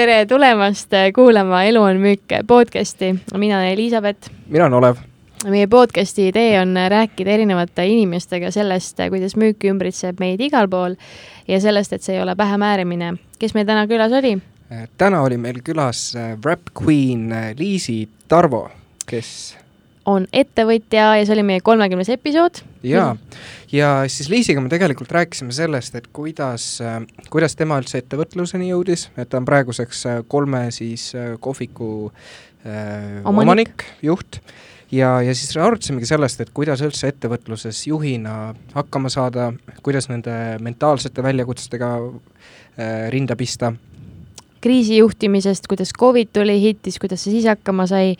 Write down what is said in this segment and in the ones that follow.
tere tulemast kuulama Elu on müük podcasti, mina olen Elizabeth. mina olen Olev. meie podcasti idee on rääkida erinevate inimestega sellest, kuidas müük ümbritseb meid igal pool ja sellest, et see ei ole pähemäärimine. kes meil täna külas oli? täna oli meil külas Rap Queen Liisi Tarvo, kes on ettevõtja ja see oli meie kolmekümnes episood. jaa, ja siis Liisiga me tegelikult rääkisime sellest, et kuidas, kuidas tema üldse ettevõtluseni jõudis, et ta on praeguseks kolme siis kohviku äh, omanik, omanik, juht, ja, ja siis arutasimegi sellest, et kuidas üldse ettevõtluses juhina hakkama saada, kuidas nende mentaalsete väljakutsetega äh, rinda pista. Kriisijuhtimisest, kuidas Covid tuli, hittis, kuidas see siis hakkama sai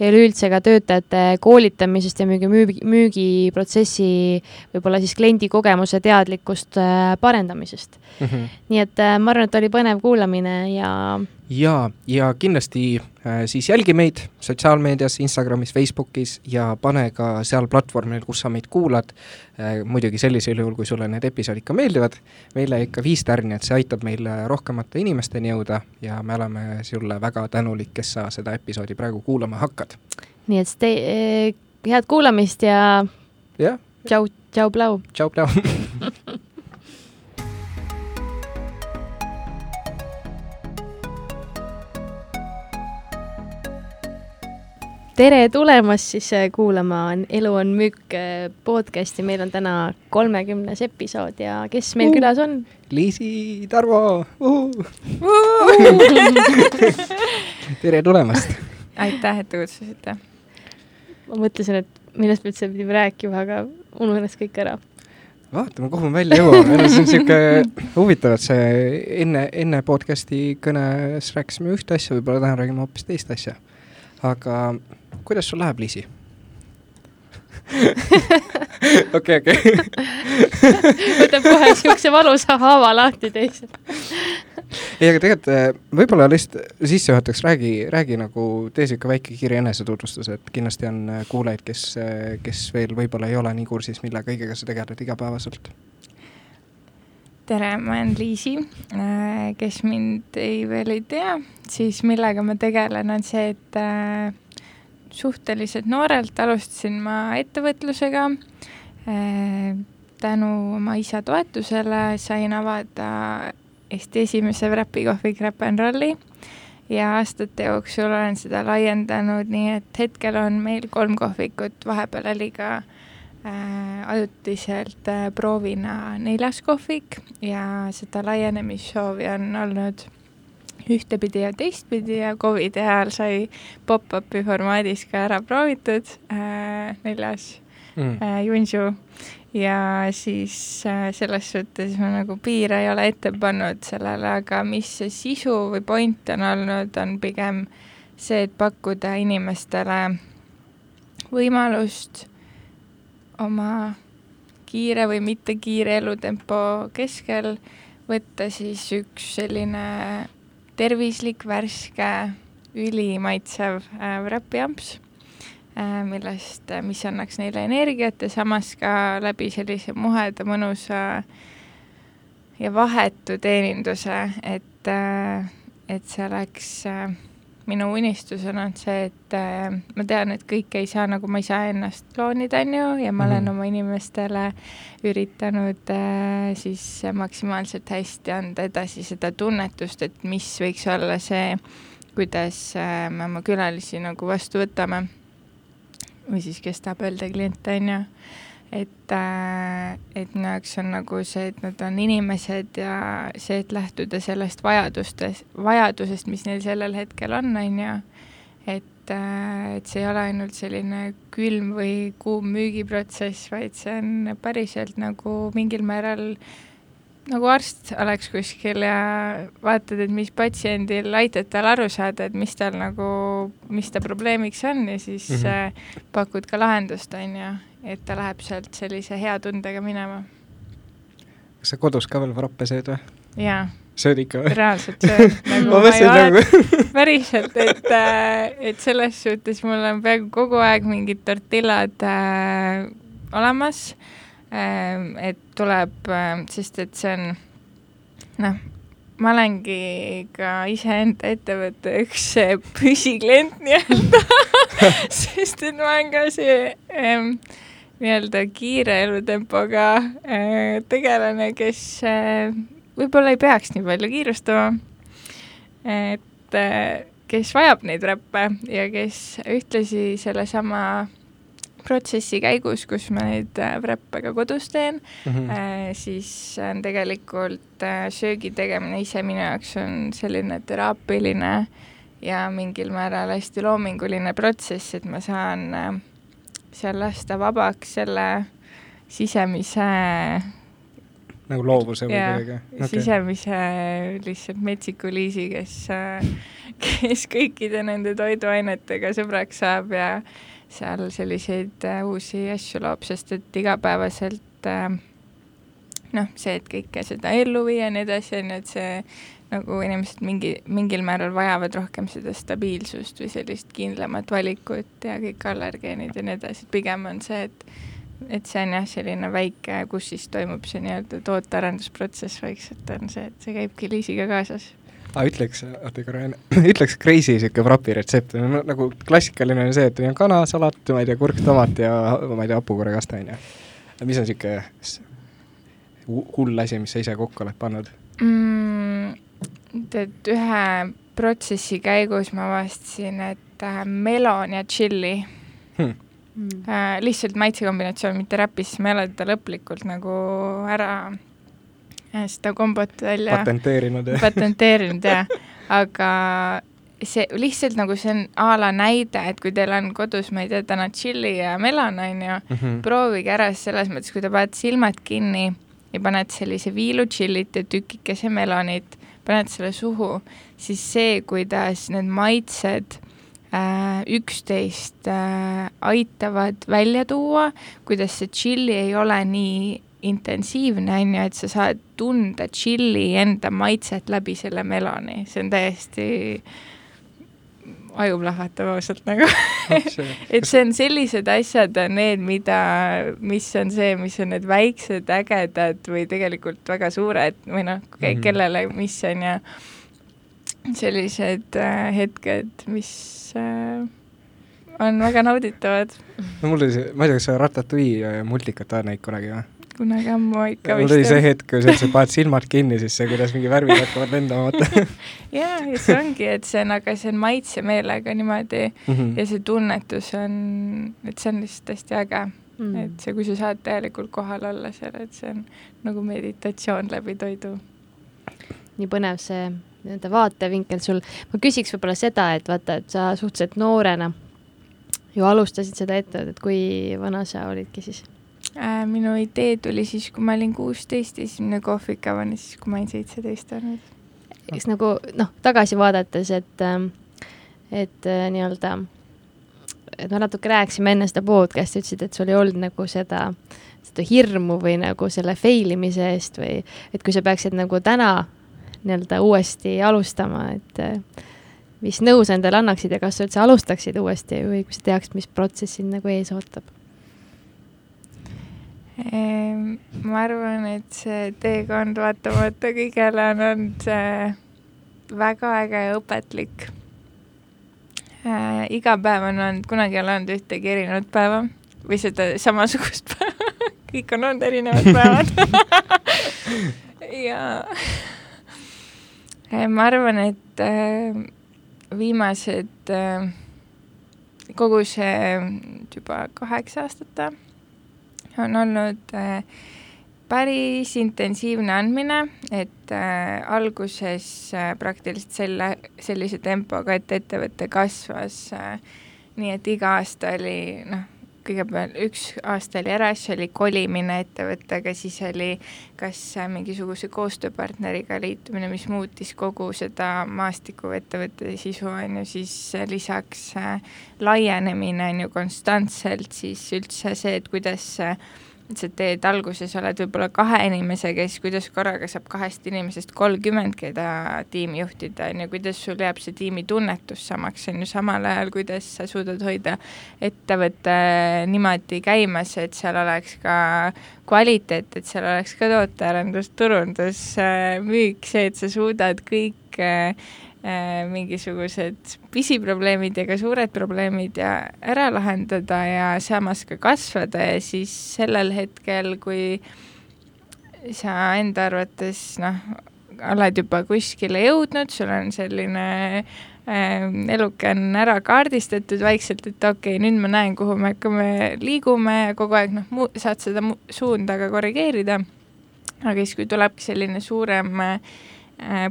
ja üleüldse ka töötajate koolitamisest ja müügi, müügi, müügiprotsessi võib-olla siis kliendi kogemuse teadlikkust äh, parendamisest mm. -hmm. nii et äh, ma arvan, et oli põnev kuulamine ja ja, ja kindlasti äh, siis jälgi meid sotsiaalmeedias, Instagramis, Facebookis ja pane ka seal platvormil, kus sa meid kuulad äh,, muidugi sellisel juhul, kui sulle need episoodid ka meeldivad, meile ikka viis tärni, et see aitab meil rohkemate inimesteni jõuda ja me oleme sulle väga tänulik, kes sa seda episoodi praegu kuulama hakkad. Nii et te, eh, head kuulamist ja jah. tšau, tšau, plau. tšau, plau tere tulemast siis äh, kuulama Elu on müük äh, podcasti, meil on täna kolmekümnes episood ja kes meil uh, külas on? Liisi Tarvo uh. uh. tere tulemast! Aitäh, et te kutsusite. ma mõtlesin, et millest me üldse pidime rääkima, aga ununes kõik ära vaatame, kuhu me välja jõuame, see on sihuke huvitav, et see enne, enne podcast'i kõnes rääkisime ühte asja, võib-olla täna räägime hoopis teist asja. aga kuidas sul läheb, Liisi? okei, okei. võtab kohe siukse valusa haava lahti teise. Ei, aga tegelikult eh, võib-olla lihtsalt sissejuhatuseks räägi, räägi nagu, tee sihuke väike kiire enesetutvustus, et kindlasti on eh, kuulajaid, kes, eh, kes veel võib-olla ei ole nii kursis, mille kõigega sa tegeled igapäevaselt tere, ma olen Liisi. kes mind ei, veel ei tea, siis millega ma tegelen, on see, et suhteliselt noorelt alustasin ma ettevõtlusega. Äh, tänu oma isa toetusele sain avada Eesti esimese räpikohvi Crap n Rolli ja aastate jooksul olen seda laiendanud, nii et hetkel on meil kolm kohvikut, vahepeal oli ka äh, ajutiselt äh, proovina neljas kohvik ja seda laienemissoovi on olnud ühtepidi ja teistpidi ja Covidi ajal sai pop-up'i formaadis ka ära proovitud äh, neljas mm. äh, Junju ja siis äh, selles suhtes ma nagu piire ei ole ette pannud sellele, aga mis see sisu või point on olnud, on pigem see, et pakkuda inimestele võimalust oma kiire või mitte kiire elutempo keskel võtta siis üks selline tervislik, värske, ülimaitsev äh, räpiamps millest, äh, mis annaks neile energiat ja samas ka läbi sellise muheda, mõnusa ja vahetu teeninduse, et äh,, et see oleks äh, minu unistus on olnud see, et äh, ma tean, et kõike ei saa, nagu ma ei saa ennast kloonida, on ju, ja ma olen mm -hmm. oma inimestele üritanud äh, siis maksimaalselt hästi anda edasi seda tunnetust, et mis võiks olla see, kuidas äh, me oma külalisi nagu vastu võtame. Või siis, kes tahab öelda kliente, on ju et, äh, et minu jaoks on nagu see, et nad on inimesed ja see, et lähtuda sellest vajadustes, vajadusest, mis neil sellel hetkel on, on ju, et, äh, et see ei ole ainult selline külm või kuum müügiprotsess, vaid see on päriselt nagu mingil määral nagu arst oleks kuskil ja vaatad, et mis patsiendil, aitad tal aru saada, et mis tal nagu, mis ta probleemiks on ja siis mm -hmm. pakud ka lahendust, on ju et ta läheb sealt sellise hea tundega minema. kas sa kodus ka veel vrappe sööd või? jaa. sööd ikka või? reaalselt söön nagu ma mõtlesin nagu päriselt, et, äh, et selles suhtes mul on peaaegu kogu aeg mingid tortillad äh, olemas. Et tuleb sest et see on noh, ma olengi ka iseenda ettevõtte üks püsiklient nii-öelda sest et ma olen ka see ähm, nii-öelda kiire elutempoga äh, tegelane, kes äh, võib-olla ei peaks nii palju kiirustama. et äh, kes vajab neid räppe ja kes ühtlasi sellesama protsessi käigus, kus ma neid räppe ka kodus teen mm, -hmm. siis on tegelikult söögi tegemine ise minu jaoks on selline teraapiline ja mingil määral hästi loominguline protsess, et ma saan seal lasta vabaks selle sisemise nagu loovuse või kuidagi okay.? sisemise lihtsalt metsiku liisi, kes, kes kõikide nende toiduainetega sõbraks saab ja seal selliseid äh, uusi asju loob, sest et igapäevaselt äh, noh, see, et kõike seda ellu viia ja nii edasi, on ju, et see nagu inimesed mingi, mingil määral vajavad rohkem seda stabiilsust või sellist kindlamat valikut ja kõik allergeenid ja nii edasi, et pigem on see, et et see on jah, selline väike, kus siis toimub see nii-öelda tootearendusprotsess vaikselt, on see, et see käibki liisiga kaasas aa, ütleks, oota korra enne, ütleks crazy sihuke vrapi retsept, nagu klassikaline on see, et on kana, salat, ma ei tea, kurk, tomat ja ma ei tea, hapukoorekaste on ju. mis on sihuke hull asi, mis sa ise kokku oled pannud mm,? tead, ühe protsessi käigus ma avastasin, et äh, melon ja tšilli hmm mm. äh, lihtsalt maitsekombinatsioon, mitte räpis, siis ma ei ole teda lõplikult nagu ära seda kombot välja patenteerinud, jah? patenteerinud, jah. aga see lihtsalt nagu see on a la näide, et kui teil on kodus, ma ei tea, täna tšilli ja melon, on ju mm, -hmm. proovige ära selles mõttes, kui te panete silmad kinni ja paned sellise viilu tšillit ja tükikese melonit, paned selle suhu, siis see, kuidas need maitsed Äh, üksteist äh, aitavad välja tuua, kuidas see tšilli ei ole nii intensiivne, on ju, et sa saad tunda tšilli enda maitset läbi selle meloni, see on täiesti ajuplahvatav ausalt nagu et see on sellised asjad on need, mida, mis on see, mis on need väiksed, ägedad või tegelikult väga suured või noh, mhm. kellele mis on ja sellised äh, hetked, mis äh, on väga nauditavad. no mul oli see, ma ei tea, kas sa Ratatouille multikat oled näinud kunagi või? Kunagi ammu ikka vist. mul tuli see hetk, kui sa paned silmad kinni, siis see, kuidas mingi värvid hakkavad lendama, vaata. jaa, ja see ongi, et see on, aga see on maitsemeelega niimoodi mm -hmm. ja see tunnetus on, et see on lihtsalt hästi äge mm. -hmm. et see, kui sa saad täielikult kohal olla seal, et see on nagu meditatsioon läbi toidu. nii põnev see nii-öelda vaatevinkel sul, ma küsiks võib-olla seda, et vaata, et sa suhteliselt noorena ju alustasid seda ettevõtet, kui vana sa olidki siis? Minu idee tuli siis, kui ma olin kuusteist, esimene kohvik avanes siis, kui ma olin seitseteist olnud. eks nagu noh, tagasi vaadates, et, ähm, et äh, nii-öelda, et me natuke rääkisime enne seda podcast'i, ütlesid, et sul ei olnud nagu seda, seda hirmu või nagu selle fail imise eest või et kui sa peaksid nagu täna nii-öelda uuesti alustama, et eh, mis nõu sa endale annaksid ja kas sa üldse alustaksid uuesti või kui sa teaksid, mis protsess sind nagu ees ootab? Ma arvan, et see teekond vaatamata kõigele on olnud väga äge ja õpetlik. Äh,. iga päev on olnud, kunagi ei ole olnud ühtegi erinevat päeva või seda samasugust päeva. Kõik on olnud erinevad päevad. Ja Äh, ma arvan, et äh, viimased, kogu see juba kaheksa aastat on olnud päris intensiivne andmine, et äh, alguses äh, praktiliselt selle, sellise tempoga, et ettevõte kasvas äh, nii, et iga aasta oli noh, kõigepealt üks aasta oli ära, siis oli kolimine ettevõttega, siis oli kas mingisuguse koostööpartneriga liitumine, mis muutis kogu seda maastikku ettevõtte sisu, on ju, siis lisaks äh, laienemine on ju konstantselt, siis üldse see, et kuidas sa teed alguses, oled võib-olla kahe inimesega, siis kuidas korraga saab kahest inimesest kolmkümmend, keda tiimi juhtida, on ju, kuidas sul jääb see tiimi tunnetus samaks, on ju, samal ajal, kuidas sa suudad hoida ettevõtte niimoodi käimas, et seal oleks ka kvaliteet, et seal oleks ka tootearendus, turundus, müük, see, et sa suudad kõik Äh, mingisugused pisiprobleemid ja ka suured probleemid ja ära lahendada ja samas ka kasvada ja siis sellel hetkel, kui sa enda arvates noh, oled juba kuskile jõudnud, sul on selline äh, eluke on ära kaardistatud vaikselt, et okei okay,, nüüd ma näen, kuhu me hakkame, liigume ja kogu aeg noh, saad seda suunda ka korrigeerida. aga siis, kui tulebki selline suurem äh, Äh,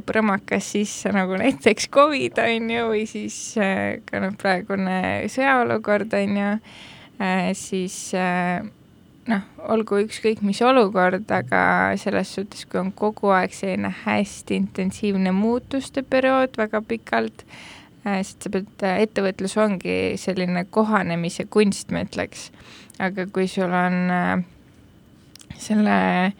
põrmakas sisse nagu näiteks Covid on ju, või siis äh, ka noh, praegune sõjaolukord on ju, äh, siis noh, olgu ükskõik mis olukord, aga selles suhtes, kui on kogu aeg selline hästi intensiivne muutuste periood väga pikalt, sest sa pead, ettevõtlus ongi selline kohanemise kunst, ma ütleks. aga kui sul on selle äh,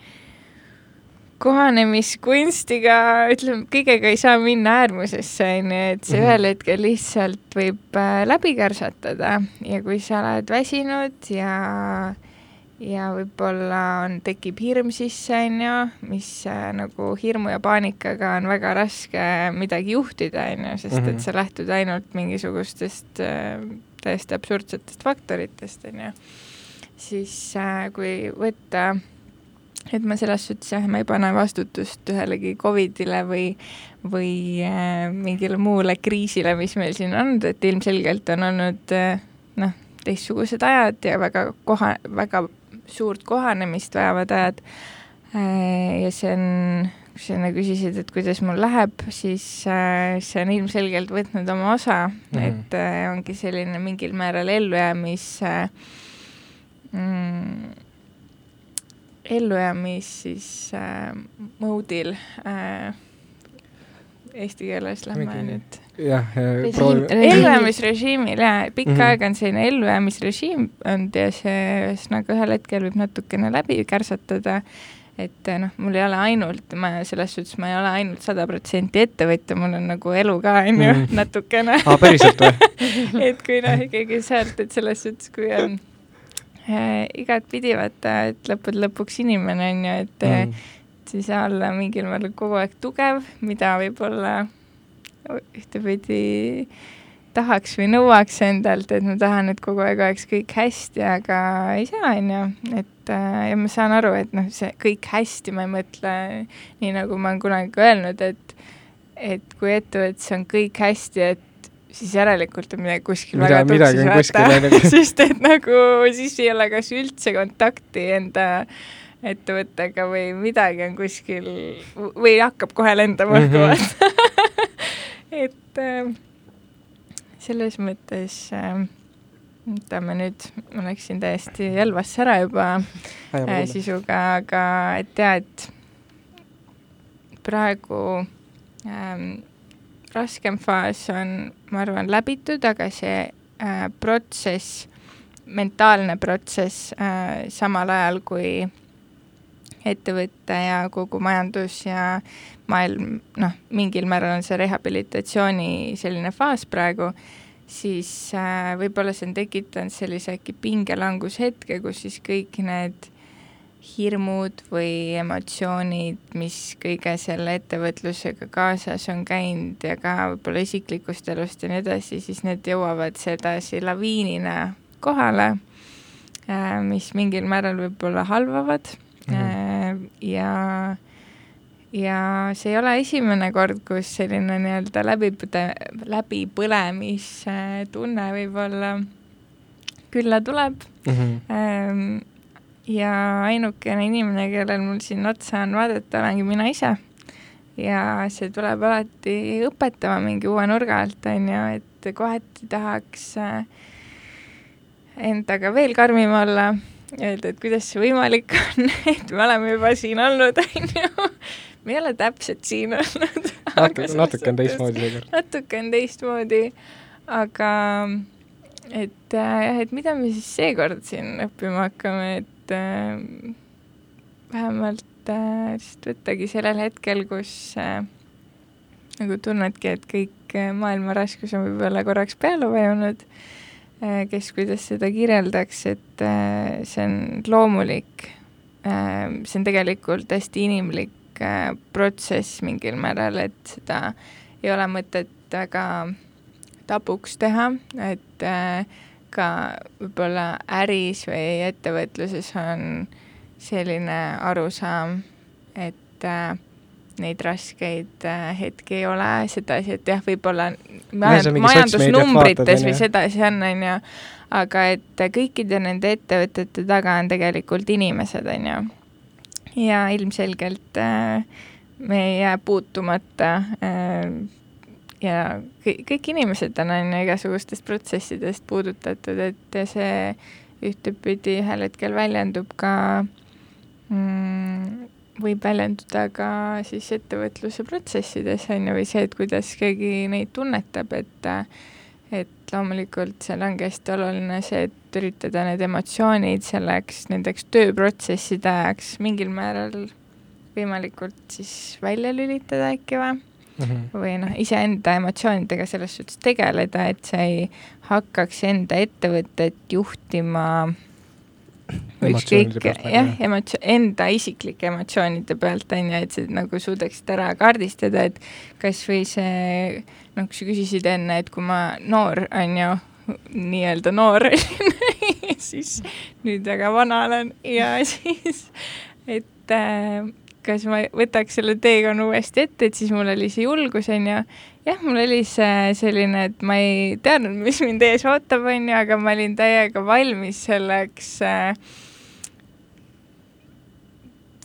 kohanemiskunstiga, ütleme, kõigega ei saa minna äärmusesse, on ju, et see mm -hmm. ühel hetkel lihtsalt võib äh, läbi kärsatada ja kui sa oled väsinud ja ja võib-olla on, tekib hirm sisse, on ju, mis äh, nagu hirmu ja paanikaga on väga raske midagi juhtida, on ju, sest mm -hmm. et mhm. sa lähtud ainult mingisugustest äh, täiesti absurdsetest faktoritest, on ju. siis kui võtta et ma selles suhtes jah, ma ei pane vastutust ühelegi Covidile või, või äh, mingile muule kriisile, mis meil siin on, et ilmselgelt on olnud äh, noh, teistsugused ajad ja väga koha, väga suurt kohanemist vajavad ajad äh,. ja see on, kui sa enne küsisid, et kuidas mul läheb, siis äh, see on ilmselgelt võtnud oma osa mm, -hmm. et äh, ongi selline mingil määral ellujäämis äh, mm, ellujäämis siis äh, moodil äh, eesti keeles lähme nüüd. jah, ellujäämisrežiimil ja pikka mm -hmm. aega on selline ellujäämisrežiim olnud ja see ühesõnaga ühel hetkel võib natukene läbi kärsatada et äh, noh, mul ei ole ainult, ma selles suhtes, ma ei ole ainult sada protsenti ettevõtja, mul on nagu elu ka, on ju, mhm. natukene. aa, päriselt või et kui noh, ikkagi sealt, et selles suhtes, kui on igatpidi vaata, et lõppude lõpuks inimene on ju, et mm. et ei saa olla mingil määral kogu aeg tugev, mida võib-olla ühtepidi tahaks või nõuaks endalt, et ma tahan, et kogu aeg oleks kõik hästi, aga ei saa, on ju, et äh, ja ma saan aru, et noh, see kõik hästi, ma ei mõtle nii, nagu ma olen kunagi öelnud, et et kui ettevõttes on kõik hästi, et siis järelikult on midagi kuskil Mida, väga tuksis vaata, sest et nagu siis ei ole kas üldse kontakti enda ettevõttega või midagi on kuskil või hakkab kohe lendama õhku mm -hmm. et äh, selles mõttes äh, ütleme nüüd, ma läksin täiesti Jelvasse ära juba äh, sisuga, aga et jaa, et praegu ähm, raskem faas on, ma arvan, läbitud, aga see äh, protsess, mentaalne protsess äh, samal ajal, kui ettevõte ja kogu majandus ja maailm, noh, mingil määral on see rehabilitatsiooni selline faas praegu, siis äh, võib-olla see on tekitanud sellise äkki pingelangushetke, kus siis kõik need hirmud või emotsioonid, mis kõige selle ettevõtlusega kaasas on käinud ja ka võib-olla isiklikust elust ja nii edasi, siis need jõuavad sedasi laviinina kohale, äh, mis mingil määral võib-olla halvavad mm -hmm. ja ja see ei ole esimene kord, kus selline nii-öelda läbipõde, läbipõlemistunne võib-olla külla tuleb mm. -hmm ja ainukene inimene, kellel mul siin otsa on vaadata, olengi mina ise. ja see tuleb alati õpetama mingi uue nurga alt, on ju, et kohati tahaks äh, endaga veel karmim olla, öelda, et kuidas see võimalik on, et me oleme juba siin olnud, on ju. me ei ole täpselt siin olnud. natuke, natuke on teistmoodi seekord. natuke on teistmoodi, aga et äh, jah, et mida me siis seekord siin õppima hakkame, et äh, vähemalt äh, lihtsalt võttagi sellel hetkel, kus äh, nagu tunnedki, et kõik maailma raskus on võib-olla korraks peale vajunud kes kuidas seda kirjeldaks, et see on loomulik see on tegelikult hästi inimlik protsess mingil määral, et seda ei ole mõtet väga tabuks teha, et äh, ka võib-olla äris või ettevõtluses on selline arusaam, et äh, neid raskeid äh, hetki ei ole, sedasi, et jah, võib-olla majandusnumbrites või sedasi on, on ju, aga et kõikide nende ettevõtete taga on tegelikult inimesed, on ju. ja ilmselgelt äh, me ei jää puutumata äh, ja kõik, kõik inimesed on, on ju, igasugustest protsessidest puudutatud, et see ühtepidi ühel hetkel väljendub ka mm, võib väljenduda ka siis ettevõtluse protsessides, on ju, või see, et kuidas keegi neid tunnetab, et et loomulikult seal ongi hästi oluline see, et üritada need emotsioonid selleks, nendeks tööprotsesside ajaks mingil määral võimalikult siis välja lülitada äkki või mm -hmm. või noh, iseenda emotsioonidega selles suhtes tegeleda, et sa ei hakkaks enda ettevõtet juhtima ükskõik, jah, emotsioon, enda isiklike emotsioonide pealt, on ju, et sa nagu suudaksid ära kaardistada, et kas või see, noh, kui sa küsisid enne, et kui ma noor, on ju, nii-öelda noor siis nüüd väga vana olen ja siis, et äh, kas ma võtaks selle teekonna uuesti ette, et siis mul oli see julgus, on ju. jah, mul oli see selline, et ma ei teadnud, mis mind ees ootab, on ju, aga ma olin täiega valmis selleks äh,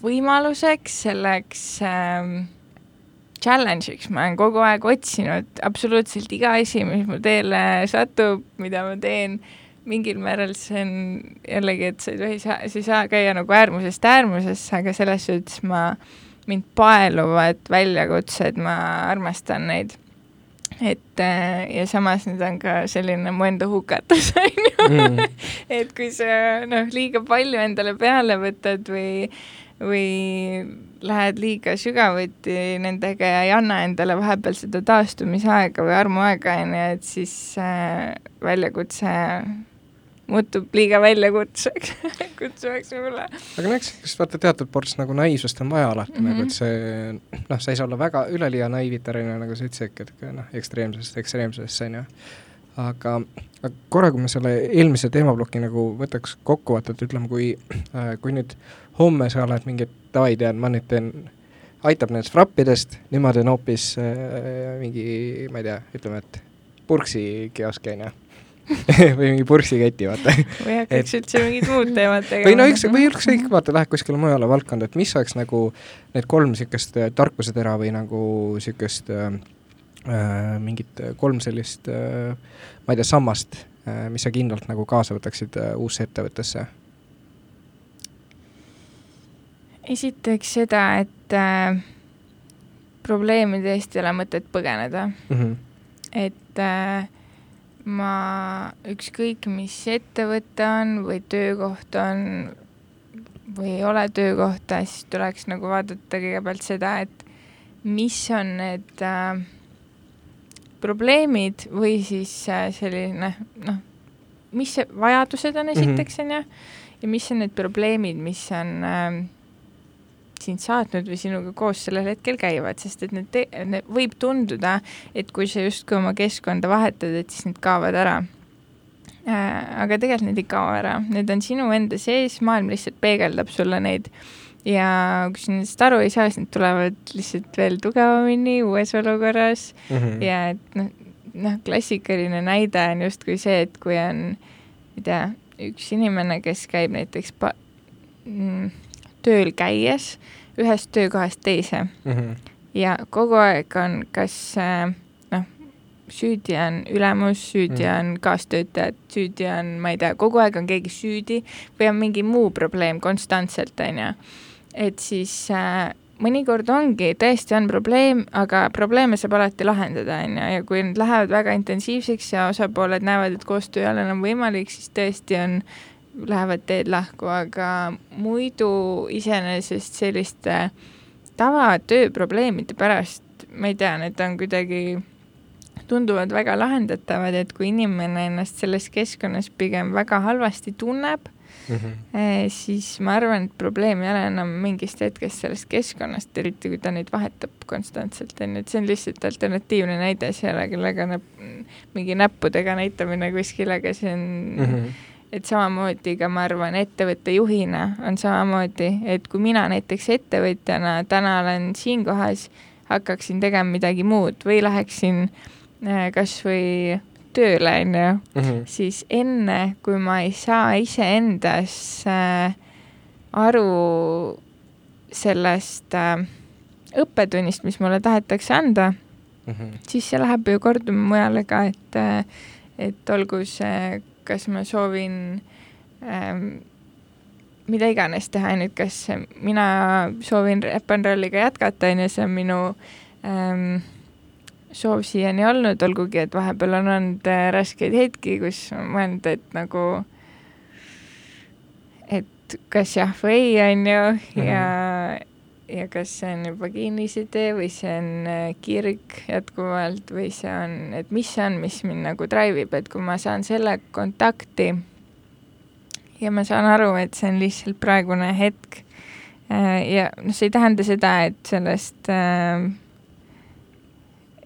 võimaluseks, selleks äh, challenge'iks, ma olen kogu aeg otsinud absoluutselt iga asi, mis mu teele satub, mida ma teen mingil määral see on jällegi, et sa ei tohi, sa ei saa käia nagu äärmusest äärmusesse, aga selles suhtes ma, mind paeluvad väljakutsed, ma armastan neid. et ja samas need on ka selline mu enda hukatus, on ju. Mm. et kui sa noh, liiga palju endale peale võtad või, või lähed liiga sügavuti nendega ja ei anna endale vahepeal seda taastumisaega või armuaega, on ju, et siis äh, väljakutse muutub liiga väljakutseks kutsuvaks võib-olla. aga no eks, eks vaata teatud ports nagu naiivsust on vaja alati mm, -hmm. nagu et see noh, sa ei saa olla väga üleliia naiivitareline, nagu sa ütlesid, et noh, ekstreemsest ekstreemsesse, on ju. aga, aga korra, kui me selle eelmise teemaploki nagu võtaks kokku, vaata, et ütleme, kui äh,, kui nüüd homme sa oled mingi, davai, tead, ma nüüd teen aitab nendest frappidest, nemad teen hoopis äh, mingi, ma ei tea, ütleme, et purksi kiosk, on ju või mingi purksiketi, vaata. või hakkaks et... üldse mingit muud teemat tegema. või no üks, või ükskõik, vaata, lähed kuskile mujale valdkonda, et mis oleks nagu need kolm niisugust äh, tarkusetera või nagu niisugust äh, äh, mingit kolm sellist äh, ma ei tea, sammast äh,, mis sa kindlalt nagu kaasa võtaksid äh, uusse ettevõttesse? esiteks seda, et äh, probleemide eest ei ole mõtet põgeneda mm. -hmm. et äh, ma, ükskõik mis ettevõte on või töökoht on või ei ole töökohta, siis tuleks nagu vaadata kõigepealt seda, et mis on need äh, probleemid või siis äh, selline noh, mis vajadused on esiteks, on ju, ja mis on need probleemid, mis on äh, sind saatnud või sinuga koos sellel hetkel käivad, sest et need, need võib tunduda, et kui sa justkui oma keskkonda vahetad, et siis need kaovad ära äh,. aga tegelikult need ei kao ära, need on sinu enda sees, maailm lihtsalt peegeldab sulle neid ja kui sa nendest aru ei saa, siis need tulevad lihtsalt veel tugevamini uues olukorras mm -hmm. ja et noh, noh, klassikaline näide on justkui see, et kui on, ma ei tea, üks inimene, kes käib näiteks pa-, mm, tööl käies ühest töökohast teise mm. -hmm. ja kogu aeg on kas äh, noh, süüdi on ülemus, süüdi mm -hmm. on kaastöötajad, süüdi on, ma ei tea, kogu aeg on keegi süüdi või on mingi muu probleem konstantselt, on ju. et siis äh, mõnikord ongi, tõesti on probleem, aga probleeme saab alati lahendada, on ju, ja kui need lähevad väga intensiivseks ja osapooled näevad, et koostöö ei ole enam võimalik, siis tõesti on, lähevad teed lahku, aga muidu iseenesest selliste tavatööprobleemide pärast, ma ei tea, need on kuidagi, tunduvad väga lahendatavad, et kui inimene ennast selles keskkonnas pigem väga halvasti tunneb mm, -hmm. siis ma arvan, et probleem ei ole enam mingist hetkest sellest keskkonnast, eriti kui ta neid vahetab konstantselt, on ju, et see on lihtsalt alternatiivne näide, see ei ole kellega näp-, mingi näppudega näitamine kuskil, aga see on mm, -hmm. Et samamoodi ka ma arvan, ettevõtte juhina on samamoodi, et kui mina näiteks ettevõtjana täna olen siin kohas, hakkaksin tegema midagi muud või läheksin äh, kas või tööle, on ju, mhm. siis enne, kui ma ei saa iseendas äh, aru sellest äh, õppetunnist, mis mulle tahetakse anda mm, -hmm. siis see läheb ju korduma mujale ka, et äh,, et olgu see, kas ma soovin äh, mida iganes teha, on ju, et kas mina soovin räppanrolliga jätkata, on ju, see on minu ähm, soov siiani olnud, olgugi et vahepeal on olnud äh, raskeid hetki, kus mõelnud, et nagu, et kas jah või ei, on ju, ja mm, -hmm. Ja kas see on juba kinnisidee või see on äh, kirg jätkuvalt või see on, et mis see on, mis mind nagu drive ib, et kui ma saan selle kontakti ja ma saan aru, et see on lihtsalt praegune hetk äh, ja noh, see ei tähenda seda, et sellest äh,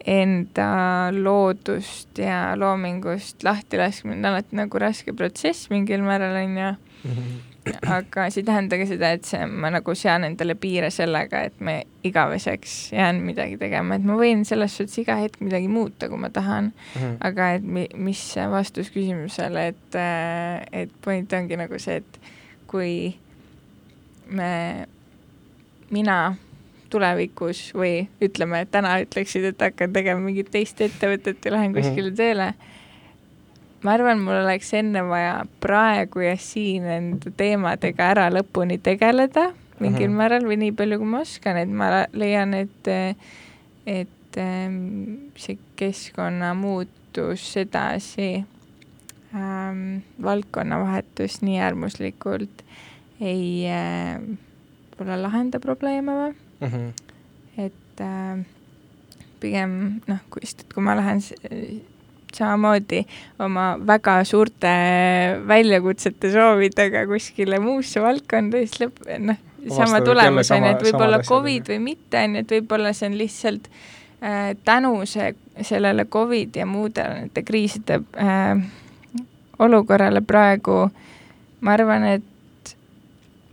enda loodust ja loomingust lahti laskmine on alati nagu raske protsess mingil määral, on ju. Aga see ei tähenda ka seda, et see, ma nagu sean endale piire sellega, et ma igaveseks jään midagi tegema, et ma võin selles suhtes iga hetk midagi muuta, kui ma tahan mm. -hmm. aga et mi-, mis vastus küsimusele, et, äh, et point ongi nagu see, et kui me, mina tulevikus või ütleme, et täna ütleksid, et hakkan tegema mingit teist ettevõtet ja lähen kuskile mm -hmm. tööle. Ma arvan, mul oleks enne vaja praegu ja siin enda teemadega ära lõpuni tegeleda mingil mm -hmm. määral või nii palju, kui ma oskan, et ma leian, et, et ähm, see keskkonnamuutus edasi ähm,, valdkonnavahetus nii äärmuslikult ei äh, võib-olla lahenda probleeme või mm. -hmm. et äh, pigem noh, kui, kui ma lähen samamoodi oma väga suurte väljakutsete soovidega kuskile muusse valdkonda, siis lõpp, noh, sama tulemus on et võib-olla Covid või mitte, on ju, et võib-olla see on lihtsalt äh, tänu see, sellele Covid ja muudele nende kriiside äh, olukorrale praegu. Ma arvan, et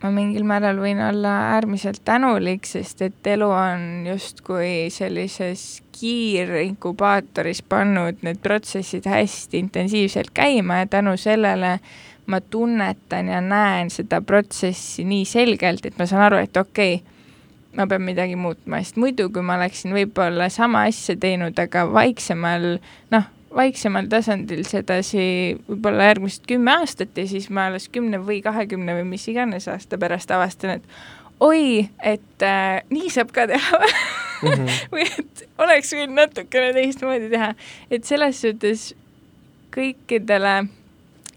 ma mingil määral võin olla äärmiselt tänulik, sest et elu on justkui sellises kiirinkubaatoris pannud need protsessid hästi intensiivselt käima ja tänu sellele ma tunnetan ja näen seda protsessi nii selgelt, et ma saan aru, et okei okay,, ma pean midagi muutma, sest muidu, kui ma oleksin võib-olla sama asja teinud, aga vaiksemal, noh, vaiksemal tasandil sedasi võib-olla järgmised kümme aastat ja siis ma alles kümne või kahekümne või mis iganes aasta pärast avastan, et oi, et äh, nii saab ka teha mm -hmm. või et oleks võinud natukene teistmoodi teha, et selles suhtes kõikidele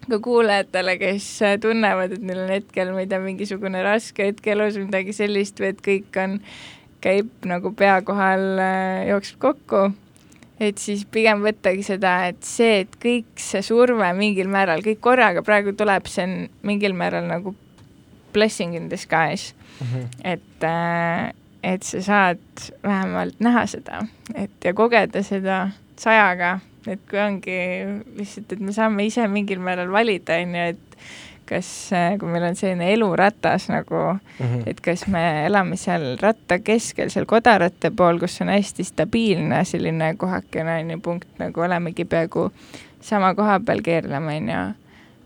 ka kuulajatele, kes tunnevad, et neil on hetkel, ma ei tea, mingisugune raske hetk elus, midagi sellist või et kõik on, käib nagu pea kohal, äh, jookseb kokku et siis pigem võttagi seda, et see, et kõik see surve mingil määral, kõik korraga praegu tuleb, see on mingil määral nagu blessing in disguise mm. -hmm. et, äh, et sa saad vähemalt näha seda, et ja kogeda seda sajaga, et kui ongi lihtsalt, et me saame ise mingil määral valida, on ju, et kas, äh, kui meil on selline eluratas nagu mm, -hmm. et kas me elame seal ratta keskel, seal kodaratte pool, kus on hästi stabiilne selline kohakene, on ju, punkt, nagu olemegi peaaegu sama koha peal keerleme, on ju,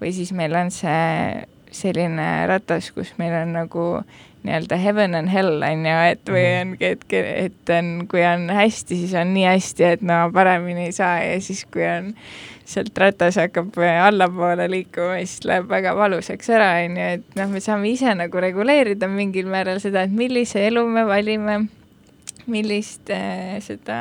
või siis meil on see selline ratas, kus meil on nagu nii-öelda heaven and hell on ju, et või mhm. ongi, et, et on, kui on hästi, siis on nii hästi, et no paremini ei saa ja siis, kui on sealt ratas hakkab allapoole liikuma, siis läheb väga valusaks ära, on ju, et noh, me saame ise nagu reguleerida mingil määral seda, et millise elu me valime, millist äh, seda,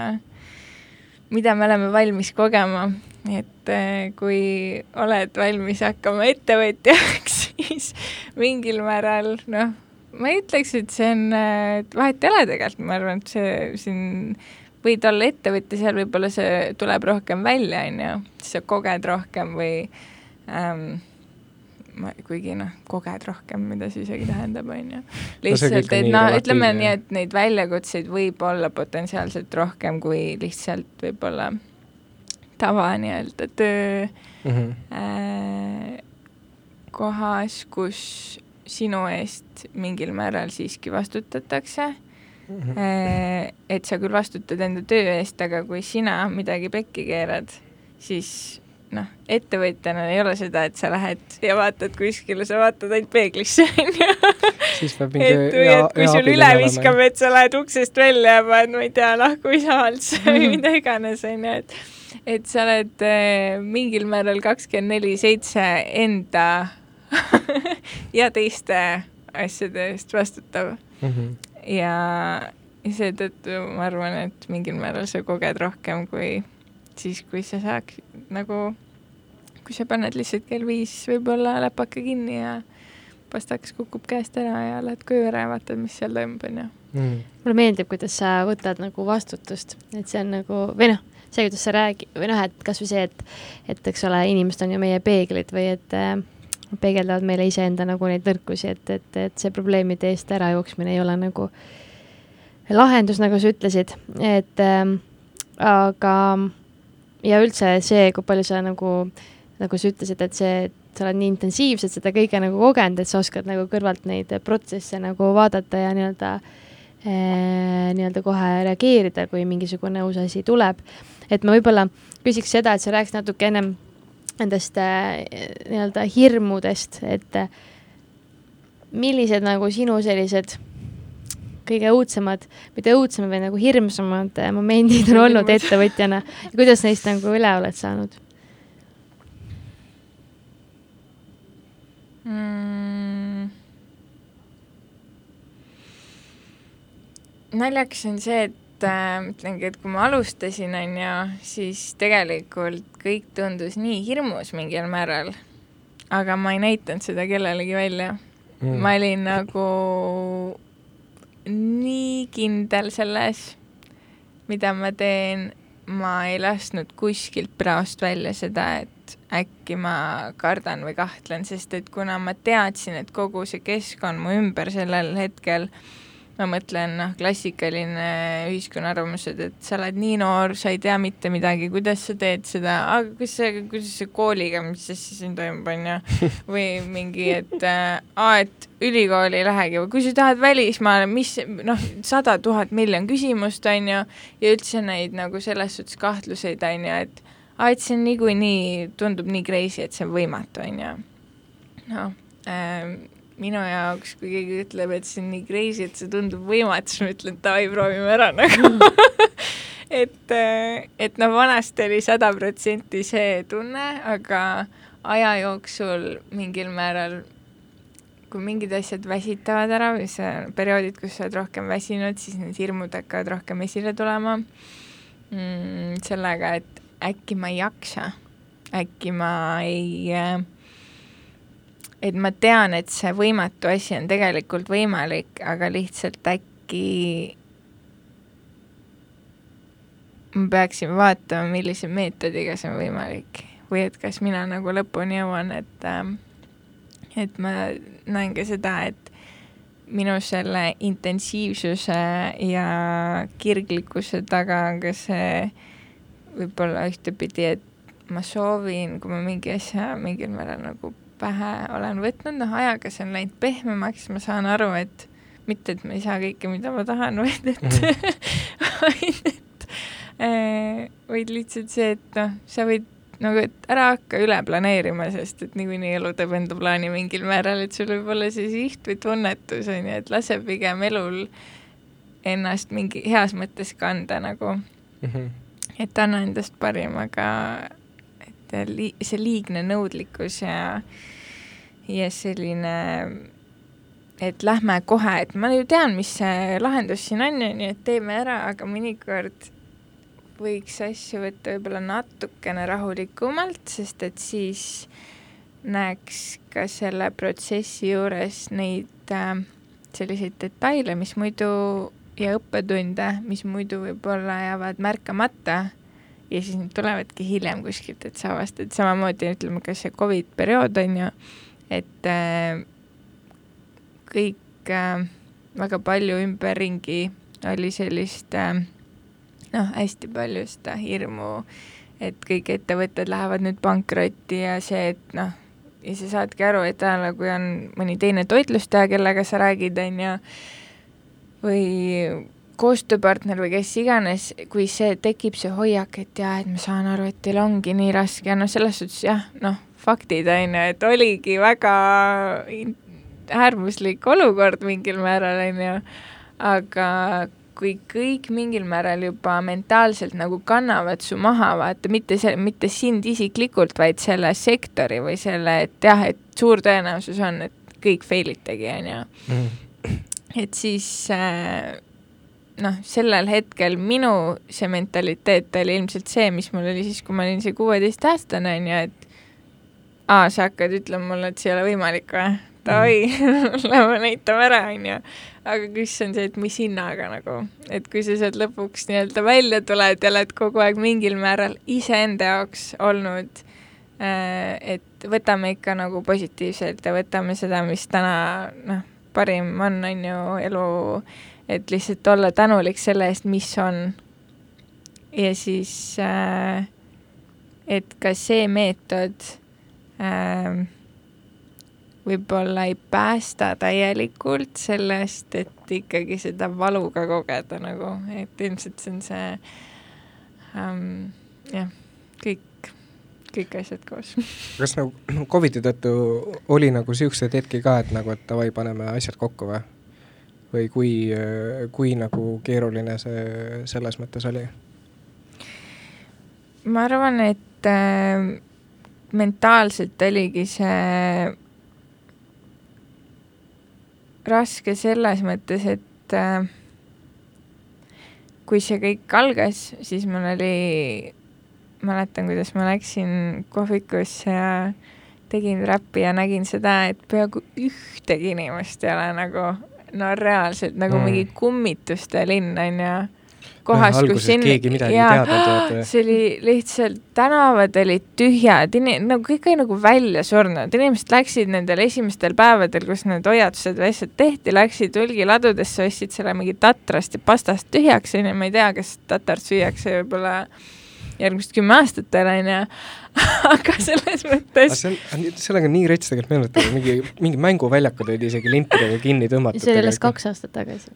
mida me oleme valmis kogema, et äh, kui oled valmis hakkama ettevõtjaks, siis mingil määral noh, ma ei ütleks, et see on, et vahet ei ole tegelikult, ma arvan, et see siin võid olla ettevõtja, seal võib-olla see tuleb rohkem välja, on ju, sa koged rohkem või ähm, ma, kuigi noh, koged rohkem, mida see isegi tähendab, on ju. lihtsalt, et noh, ütleme nii, et neid väljakutseid võib olla potentsiaalselt rohkem kui lihtsalt võib-olla tava nii-öelda töö mm -hmm. äh, kohas, kus sinu eest mingil määral siiski vastutatakse mm. -hmm. et sa küll vastutad enda töö eest, aga kui sina midagi pekki keerad, siis noh, ettevõtjana ei ole seda, et sa lähed ja vaatad kuskile, sa vaatad ainult peeglisse, peab mingi et, hea, hea kui sul üle viskab, et sa lähed uksest välja ja paned, ma ei tea, lahkumisavalduse mm -hmm. või mida iganes, onju, et et sa oled äh, mingil määral kakskümmend neli seitse enda ja teiste asjade eest vastutav mm. -hmm. ja, ja seetõttu ma arvan, et mingil määral sa koged rohkem kui siis, kui sa saaks nagu, kui sa paned lihtsalt kell viis võib-olla läpaka kinni ja pastaks kukub käest ära ja lähed koju ära ja vaatad, mis seal toimub, onju. Mm. mulle meeldib, kuidas sa võtad nagu vastutust, et see on nagu, või noh, see, kuidas sa räägi- või noh, et kasvõi see, et, et eks ole, inimesed on ju meie peeglid või et äh, peegeldavad meile iseenda nagu neid nõrkusi, et, et, et see probleemide eest ärajooksmine ei ole nagu lahendus, nagu sa ütlesid, et äh, aga ja üldse see, kui palju sa nagu, nagu sa ütlesid, et see, et sa oled nii intensiivselt seda kõike nagu kogenud, et sa oskad nagu kõrvalt neid protsesse nagu vaadata ja nii-öelda eh, nii-öelda kohe reageerida, kui mingisugune uus asi tuleb. et ma võib-olla küsiks seda, et sa rääkisid natuke ennem nendest äh, nii-öelda hirmudest, et äh, millised nagu sinu sellised kõige õudsemad, mitte õudsemad, vaid nagu hirmsamad äh, momendid on olnud ettevõtjana ja kuidas neist nagu üle oled saanud mm.? naljakas on see, et et äh, ütlengi, et kui ma alustasin, on ju, siis tegelikult kõik tundus nii hirmus mingil määral, aga ma ei näidanud seda kellelegi välja. Mm.. ma olin nagu nii kindel selles, mida ma teen, ma ei lasknud kuskilt praost välja seda, et äkki ma kardan või kahtlen, sest et kuna ma teadsin, et kogu see keskkond mu ümber sellel hetkel äh, ma mõtlen, noh, klassikaline ühiskonna arvamused, et sa oled nii noor, sa ei tea mitte midagi, kuidas sa teed seda, aga kuidas see, kuidas see kooliga, mis asja siin toimub, on ju, või mingi, et äh, aa, et ülikooli ei lähegi või kui sa tahad välismaale, mis noh, sada tuhat miljon küsimust, on ju, ja üldse neid nagu selles suhtes kahtluseid, on ju, et aa, et see on niikuinii, tundub nii crazy, et see on võimatu, on ju. noh ähm,, minu jaoks, kui keegi ütleb, et see on nii crazy, et see tundub võimatu, siis ma ütlen, davai, proovime ära nagu et, et noh, vanasti oli sada protsenti see tunne, aga aja jooksul mingil määral, kui mingid asjad väsitavad ära või see perioodid, kus sa oled rohkem väsinud, siis need hirmud hakkavad rohkem esile tulema mm,. sellega, et äkki ma ei jaksa, äkki ma ei äh, et ma tean, et see võimatu asi on tegelikult võimalik, aga lihtsalt äkki ma peaksin vaatama, millise meetodiga see on võimalik. Või et kas mina nagu lõpuni jõuan, et äh, et ma näen ka seda, et minu selle intensiivsuse ja kirglikkuse taga on ka see võib-olla ühtepidi, et ma soovin, kui ma mingi asja mingil määral nagu pähe olen võtnud, noh ajaga see on läinud pehmemaks, ma saan aru, et mitte, et ma ei saa kõike, mida ma tahan, vaid et mm, -hmm. vaid et äh, vaid lihtsalt see, et noh, sa võid nagu, et ära hakka üle planeerima, sest et niikuinii elu teeb enda plaani mingil määral, et sul võib olla see siht või tunnetus, on ju, et lase pigem elul ennast mingi heas mõttes kanda nagu mm. -hmm. et anna endast parim, aga et li-, see liigne nõudlikkus ja, ja selline et lähme kohe, et ma ju tean, mis see lahendus siin on, on ju, et teeme ära, aga mõnikord võiks asju võtta võib-olla natukene rahulikumalt, sest et siis näeks ka selle protsessi juures neid äh, selliseid detaile, mis muidu ja õppetunde, mis muidu võib-olla jäävad märkamata. Ja siis need tulevadki hiljem kuskilt, et sa avastad, samamoodi ütleme, ka see Covid periood on ju, et äh, kõik äh, väga palju ümberringi oli sellist äh, noh, hästi palju seda hirmu, et kõik ettevõtted lähevad nüüd pankrotti ja see, et noh, ja sa saadki aru, et a la kui on mõni teine toitlustaja, kellega sa räägid, on ju, või koostööpartner või kes iganes, kui see tekib, see hoiak, et jaa, et ma saan aru, et teil ongi nii raske noh, selles suhtes jah, noh, faktid on ju, et oligi väga äärmuslik olukord mingil määral, on ju, aga kui kõik mingil määral juba mentaalselt nagu kannavad su maha, vaata, mitte see, mitte sind isiklikult, vaid selle sektori või selle, et jah, et suur tõenäosus on, et kõik fail itegi, on ju. Mhm. et siis äh, noh, sellel hetkel minu see mentaliteet oli ilmselt see, mis mul oli siis, kui ma olin see kuueteistaastane, on ju, et aa, sa hakkad ütlema mulle, et see ei ole võimalik või? davai mm., lähme näitame ära, onju. aga kus on see, et mis hinnaga nagu, et kui sa sealt lõpuks nii-öelda välja tuled ja oled kogu aeg mingil määral iseenda jaoks olnud äh,, et võtame ikka nagu positiivselt ja võtame seda, mis täna noh, parim on, on ju, elu, et lihtsalt olla tänulik selle eest, mis on. ja siis äh, et ka see meetod äh, võib-olla ei päästa täielikult sellest, et ikkagi seda valu ka kogeda nagu, et ilmselt see on see ähm, jah, kõik, kõik asjad koos. kas nagu Covidi tõttu oli nagu niisuguseid hetki ka, et nagu, et davai, paneme asjad kokku või? Või kui, kui nagu keeruline see selles mõttes oli? ma arvan, et äh, mentaalselt oligi see raske selles mõttes, et äh, kui see kõik algas, siis mul oli, mäletan, kuidas ma läksin kohvikusse ja tegin räppi ja nägin seda, et peaaegu ühtegi inimest ei ole nagu, no reaalselt nagu mm. mingi kummituste linn on ju kohas, kus siin keegi midagi ja, ei teadnud. see oli lihtsalt, tänavad olid tühjad, nagu kõik oli nagu välja surnud, inimesed läksid nendel esimestel päevadel, kus need hoiatused või asjad tehti, läksid hulgiladudesse, ostsid selle mingi tatrast ja pastast tühjaks, onju, ma ei tea, kas tatart süüakse võib-olla järgmised kümme aastat veel, onju aga selles mõttes. sellega on nii rets tegelikult meenutada, mingi, mingi mänguväljakud olid isegi lintidega kinni tõmmatud. see oli alles kaks aastat tagasi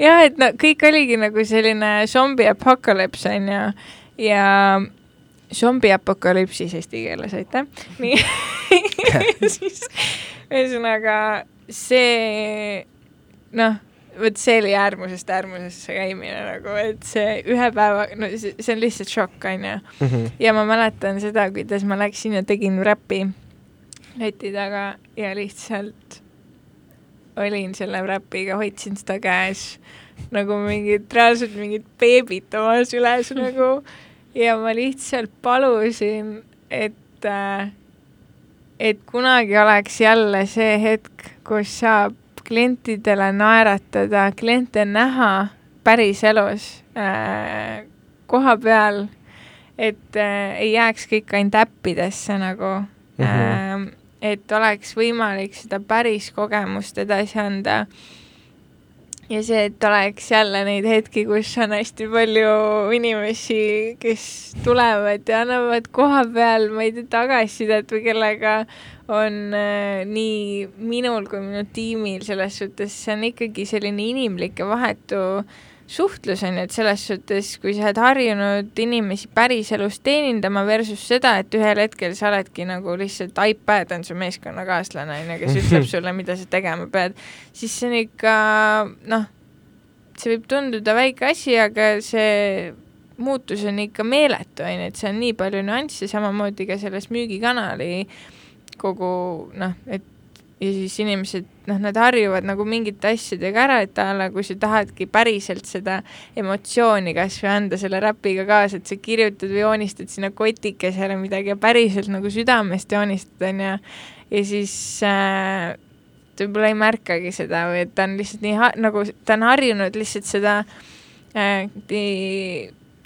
jah, et no kõik oligi nagu selline zombi apokalüps onju ja zombi apokalüpsis eesti keeles, aitäh. nii siis ühesõnaga see noh, vot see oli äärmusest äärmusesse käimine nagu, et see ühe päeva, no see, see on lihtsalt šokk, onju. Mhm. ja ma mäletan seda, kuidas ma läksin ja tegin räpi leti taga ja lihtsalt olin selle räpiga, hoidsin seda käes nagu mingit, reaalselt mingit beebit oma süles nagu ja ma lihtsalt palusin, et äh, et kunagi oleks jälle see hetk, kus saab klientidele naeratada, kliente näha päriselus äh, koha peal, et äh, ei jääks kõik ainult äppidesse nagu mm. -hmm. Äh, et oleks võimalik seda päris kogemust edasi anda. ja see, et oleks jälle neid hetki, kus on hästi palju inimesi, kes tulevad ja annavad koha peal, ma ei tea, tagasisidet või kellega on äh, nii minul kui minu tiimil selles suhtes, see on ikkagi selline inimlik ja vahetu suhtlus on ju, et selles suhtes, kui sa oled harjunud inimesi päriselus teenindama versus seda, et ühel hetkel sa oledki nagu lihtsalt iPad on su meeskonnakaaslane, on ju, kes ütleb sulle, mida sa tegema pead, siis see on ikka noh, see võib tunduda väike asi, aga see muutus on ikka meeletu, on ju, et see on nii palju nüansse, samamoodi ka selles müügikanali kogu noh, et ja siis inimesed, noh, nad harjuvad nagu mingite asjadega ära, et a la kui sa tahadki päriselt seda emotsiooni kas või anda selle räpiga kaasa, et sa kirjutad või joonistad sinna kotikesele midagi ja päriselt nagu südamest joonistad, on ju, ja siis äh, ta võib-olla ei märkagi seda või et ta on lihtsalt nii nagu, ta on harjunud lihtsalt seda äh,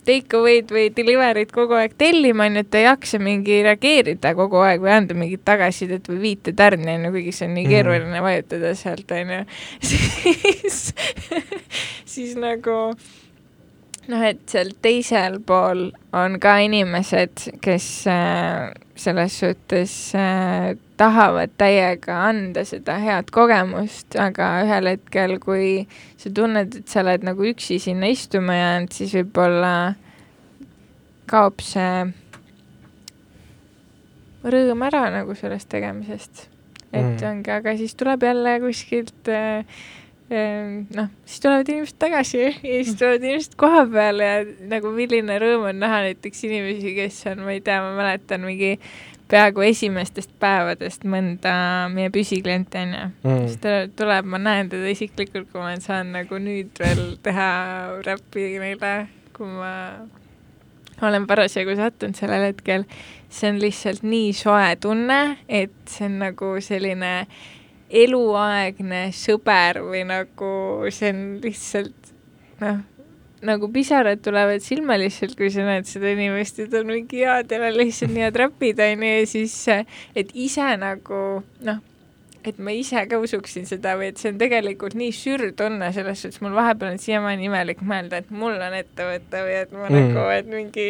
take away'd või delivery'd kogu aeg tellima, on ju, et ei jaksa mingi reageerida kogu aeg või anda mingit tagasisidet või viitetärni, on ju, kuigi see on nii mhm. keeruline mm. vajutada sealt, on ju, siis siis nagu noh, et seal teisel pool on ka inimesed, kes äh, selles suhtes äh, tahavad täiega anda seda head kogemust, aga ühel hetkel, kui sa tunned, et sa oled nagu üksi sinna istuma jäänud, siis võib-olla kaob see rõõm ära nagu sellest tegemisest. et mm. ongi, aga siis tuleb jälle kuskilt äh, noh, siis tulevad inimesed tagasi ja siis tulevad inimesed koha peale ja nagu milline rõõm on näha näiteks inimesi, kes on, ma ei tea, ma mäletan mingi peaaegu esimestest päevadest mõnda meie püsiklienti, on ju mm.. siis ta tuleb, ma näen teda isiklikult, kui ma saan nagu nüüd veel teha räppi neile, kui ma olen parasjagu sattunud sellel hetkel. see on lihtsalt nii soe tunne, et see on nagu selline eluaegne sõber või nagu see on lihtsalt noh nagu pisarad tulevad silma lihtsalt, kui sa näed seda inimest ta on mingi jaa, teil on lihtsalt nii head räpid, onju, ja siis, et ise nagu noh, et ma ise ka usuksin seda või et see on tegelikult nii sür tunne, selles suhtes mul vahepeal on siiamaani imelik mõelda, et mul on ettevõte või et ma mm. nagu, et mingi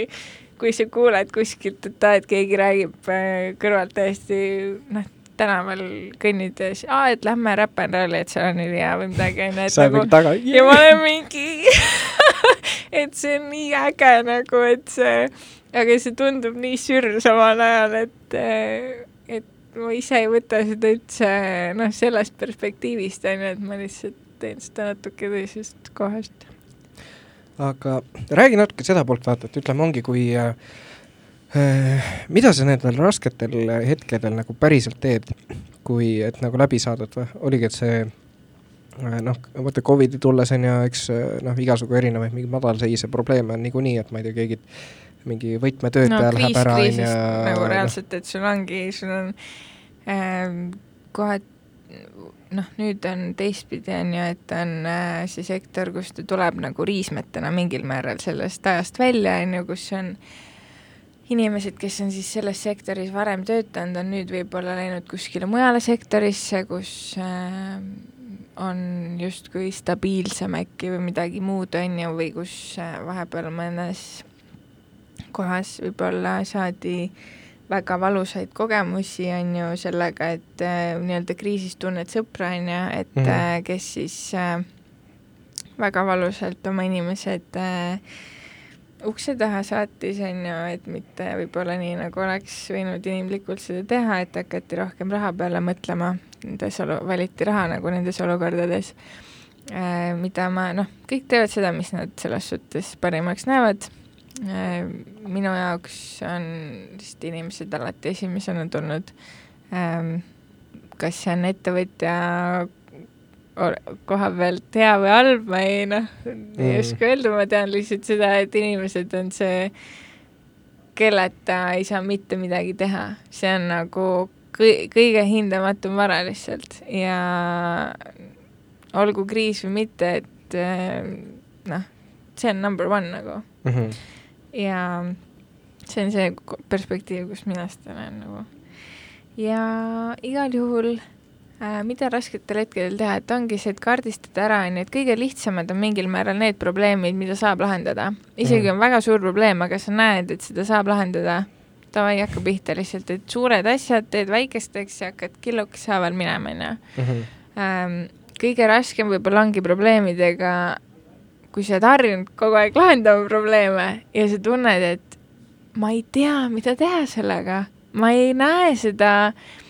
kui sa kuuled kuskilt, et aa, et keegi räägib äh, kõrvalt täiesti noh, tänaval kõnnides, aa, et lähme Rap n Rolli, et seal on ülihea või midagi, onju. sa oled nagu, taga. ja ma olen mingi et see on nii äge nagu, et see, aga see tundub nii sürr samal ajal, et, et ma ise ei võta seda üldse noh, sellest perspektiivist onju, et ma lihtsalt teen seda natuke teisest kohast. aga räägi natuke seda poolt vaata, et ütleme, ongi, kui äh, mida sa nendel rasketel hetkedel nagu päriselt teed, kui, et nagu läbi saadad või oligi, et see Äh, noh, vaata Covidi tulles on ju, eks äh, noh, igasugu erinevaid mingeid madalseise probleeme on niikuinii, et ma ei tea, keegi mingi võtmetöötaja no, läheb ära, on ju. nagu reaalselt, et sul ongi, sul on ähm, kohe noh, nüüd on teistpidi, on ju, et on äh, see sektor, kus ta tuleb nagu riismetena mingil määral sellest ajast välja, on ju, kus on inimesed, kes on siis selles sektoris varem töötanud, on nüüd võib-olla läinud kuskile mujale sektorisse, kus äh, on justkui stabiilsem äkki või midagi muud, on ju, või kus äh, vahepeal mõnes kohas võib-olla saadi väga valusaid kogemusi, on ju, sellega, et äh, nii-öelda kriisis tunned sõpra, on ju, et mm -hmm. kes siis äh, väga valusalt oma inimesed äh, ukse taha saatis, on ju, et mitte võib-olla nii, nagu oleks võinud inimlikult seda teha, et hakati rohkem raha peale mõtlema, nendes olu-, valiti raha nagu nendes olukordades. Äh,, mida ma, noh, kõik teevad seda, mis nad selles suhtes parimaks näevad. Äh,, minu jaoks on lihtsalt inimesed alati esimesena tulnud. Äh,, kas see on ettevõtja koha pealt hea või halb, ma ei noh, ei mm. oska öelda, ma tean lihtsalt seda, et inimesed on see, kelleta ei saa mitte midagi teha, see on nagu kõi-, kõige hindamatum vara lihtsalt ja olgu kriis või mitte, et eh, noh, see on number one nagu mm. -hmm. ja see on see perspektiiv, kus mina seda näen nagu. ja igal juhul mida rasketel hetkedel teha, et ongi see, et kaardistada ära, on ju, et kõige lihtsamad on mingil määral need probleemid, mida saab lahendada. isegi mm. on väga suur probleem, aga sa näed, et seda saab lahendada, davai, hakka pihta lihtsalt, et suured asjad teed väikesteks ja hakkad killukese haaval minema, on ju. Mhm. Ähm, kõige raskem võib-olla ongi probleemidega kui sa oled harjunud kogu aeg lahendama probleeme ja sa tunned, et ma ei tea, mida teha sellega, ma ei näe seda äh,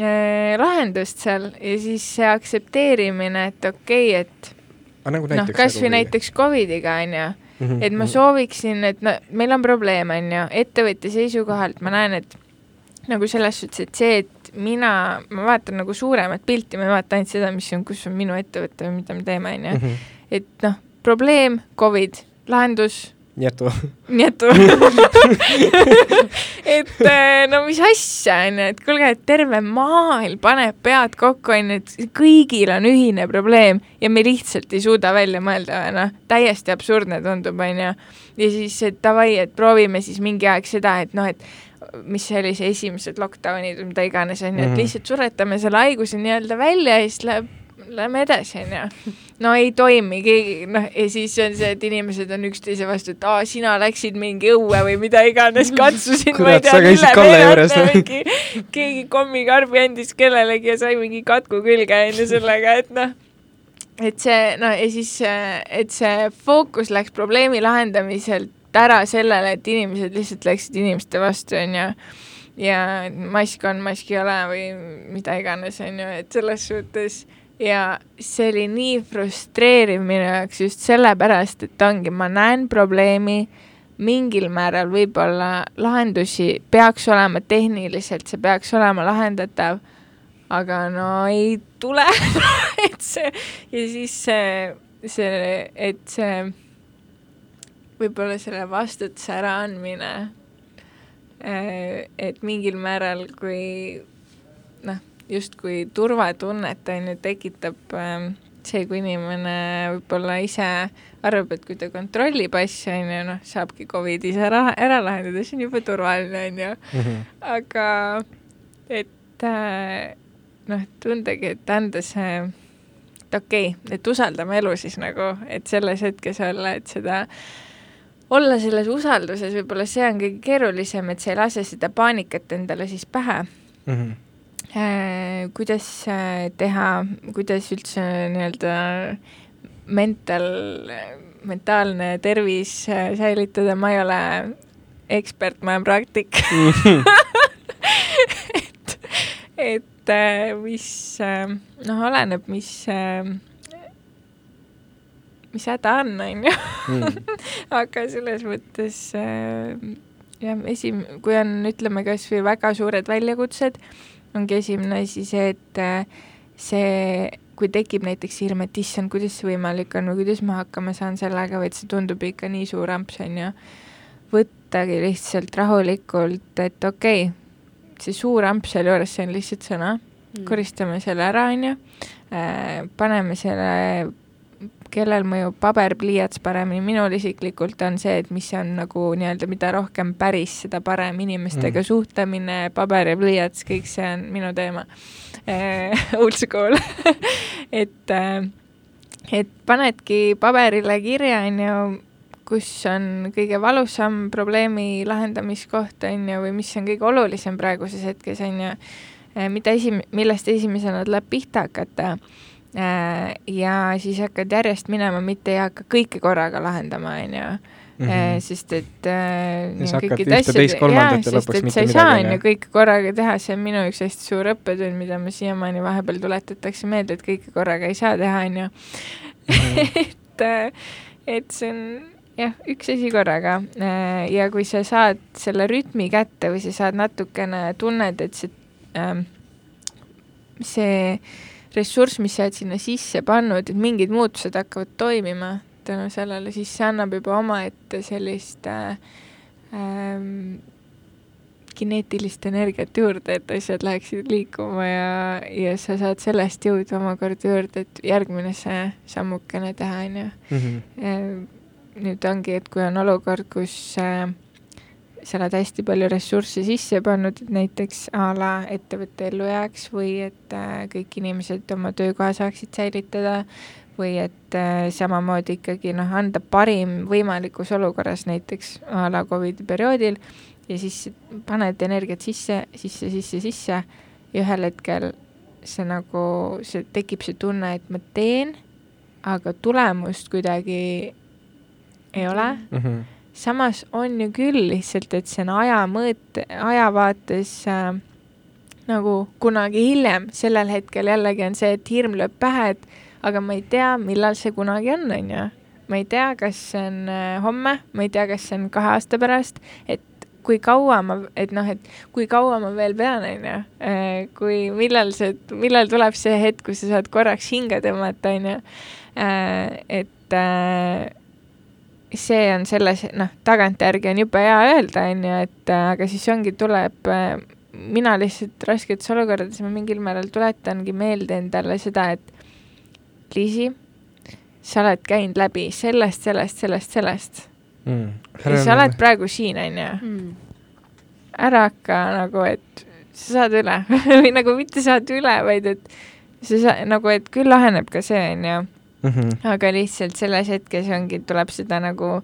lahendust seal ja siis see aktsepteerimine, et okei okay,, et nagu noh, kasvõi näiteks Covidiga onju mm, -hmm. et ma mhm. sooviksin, et no meil on probleem onju, ettevõtja seisukohalt ma näen, et nagu selles suhtes, et see, et mina, ma vaatan nagu suuremat pilti, ma ei vaata ainult seda, mis on, kus on minu ettevõte või mida me teeme, onju. Mhm. et noh, probleem, Covid, lahendus. Nietu. Nietu et eh, no mis asja, onju, et kuulge, et terve maailm paneb pead kokku, onju, et kõigil on ühine probleem ja me lihtsalt ei suuda välja mõelda, noh, täiesti absurdne tundub, onju. ja siis, et davai, et proovime siis mingi aeg seda, et noh, et mis see oli, see esimesed lockdown'id või mida iganes, onju, et mhm. lihtsalt suretame selle haiguse nii-öelda välja ja siis läheb lähme edasi, onju. no ei toimi, keegi, noh, ja siis on see, et inimesed on üksteise vastu, et aa, sina läksid mingi õue või mida iganes, katsusin ma ei tea, mille peale mingi, keegi kommikarbi andis kellelegi ja sai mingi katku külge, onju, sellega, et noh, et see, no ja siis, et see fookus läks probleemi lahendamiselt ära sellele, et inimesed lihtsalt läksid inimeste vastu, onju ja mask on, mask ei ole või mida iganes, on ju, et selles suhtes ja see oli nii frustreeriv minu jaoks just sellepärast, et ongi, ma näen probleemi, mingil määral võib-olla lahendusi peaks olema tehniliselt, see peaks olema lahendatav, aga no ei tule et see ja siis see, see, et see võib-olla selle vastutuse äraandmine, et mingil määral, kui justkui turvatunnet on ju, tekitab äh, see, kui inimene võib-olla ise arvab, et kui ta kontrollib asju, on ju, noh, saabki Covid ise ära, ära lahendada, see on juba turvaline, on ju. Mhm. aga et äh, noh, tundagi, et anda see, et okei okay,, et usaldame elu siis nagu, et selles hetkes olla, et seda olla selles usalduses, võib-olla see on kõige keerulisem, et sa ei lase seda paanikat endale siis pähe mm. -hmm kuidas äh, teha, kuidas üldse nii-öelda mental, mentaalne tervis äh, säilitada, ma ei ole ekspert, ma olen praktik et, et mis, noh, oleneb, mis, mis häda on, on ju. Mm. aga selles mõttes jah, esim-, kui on, ütleme, kas või väga suured väljakutsed ongi esimene asi see, et äh, see, kui tekib näiteks hirm, et issand, kuidas see võimalik on või kuidas ma hakkama saan sellega et see tundub ikka nii suur amps, on ju, võttagi lihtsalt rahulikult, et okei okay,, see suur amps sealjuures, see on lihtsalt sõna. Mm., koristame selle ära, on ju, äh, paneme selle kellel mõjub paber, pliiats paremini, minul isiklikult on see, et mis on nagu nii-öelda, mida rohkem päris, seda parem inimestega mm. suhtlemine, paber ja pliiats, kõik see on minu teema. Old school. Et, eh, et panedki paberile kirja, on ju, kus on kõige valusam probleemi lahendamiskoht, on ju, või mis on kõige olulisem praeguses hetkes, on ju, eh, mida esim-, millest esimesena tuleb pihta hakata. Äh, ja siis hakkad järjest minema, mitte ei hakka kõike korraga lahendama, on ju. Mm -hmm. sest et äh, sa hakkad ühte, teist, kolmandat ja lõpuks mitte midagi. sa ei saa on ju kõike korraga teha, see on minu üks hästi suur õppetund, mida ma siiamaani vahepeal tuletatakse meelde, et kõike korraga ei saa teha, on ju. Mhm. et, äh, et see on jah, üks asi korraga ja kui sa saad selle rütmi kätte või sa saad natukene, tunned, et see äh,, see ressurss, mis sa oled sinna sisse pannud, et mingid muutused hakkavad toimima tänu sellele, siis see annab juba omaette sellist äh, ähm, kineetilist energiat juurde, et asjad läheksid liikuma ja, ja sa saad sellest jõuda omakorda juurde, et järgmine see sammukene teha, on ju. Mhm. Äh, nüüd ongi, et kui on olukord, kus äh, sa oled hästi palju ressursse sisse pannud, et näiteks a la ettevõte ellu jääks või et äh, kõik inimesed oma töökoha saaksid säilitada või et äh, samamoodi ikkagi noh, anda parim võimalikus olukorras näiteks a la Covidi perioodil ja siis paned energiat sisse, sisse, sisse, sisse ja ühel hetkel see nagu, see tekib see tunne, et ma teen, aga tulemust kuidagi ei ole mm. -hmm. Samas on ju küll lihtsalt, et see on aja mõõt, aja vaates äh, nagu kunagi hiljem, sellel hetkel jällegi on see, et hirm lööb pähe, et aga ma ei tea, millal see kunagi on, on ju. ma ei tea, kas see on äh, homme, ma ei tea, kas see on kahe aasta pärast, et kui kaua ma, et noh, et kui kaua ma veel pean, on ju. Äh, kui, millal see, millal tuleb see hetk, kus sa saad korraks hinge tõmmata, on ju. Äh, et äh, see on selles, noh, tagantjärgi on jube hea öelda, on ju, et aga siis ongi, tuleb, mina lihtsalt rasketes olukordades ma mingil määral tuletangi meelde endale seda, et Liisi, sa oled käinud läbi sellest, sellest, sellest, sellest. Mm.. ja sa oled praegu siin, on ju. Mm.. ära hakka nagu, et sa saad üle või nagu mitte saad üle, vaid et sa sa-, nagu, et küll laheneb ka see, on ju. Mhm. aga lihtsalt selles hetkes ongi, tuleb seda nagu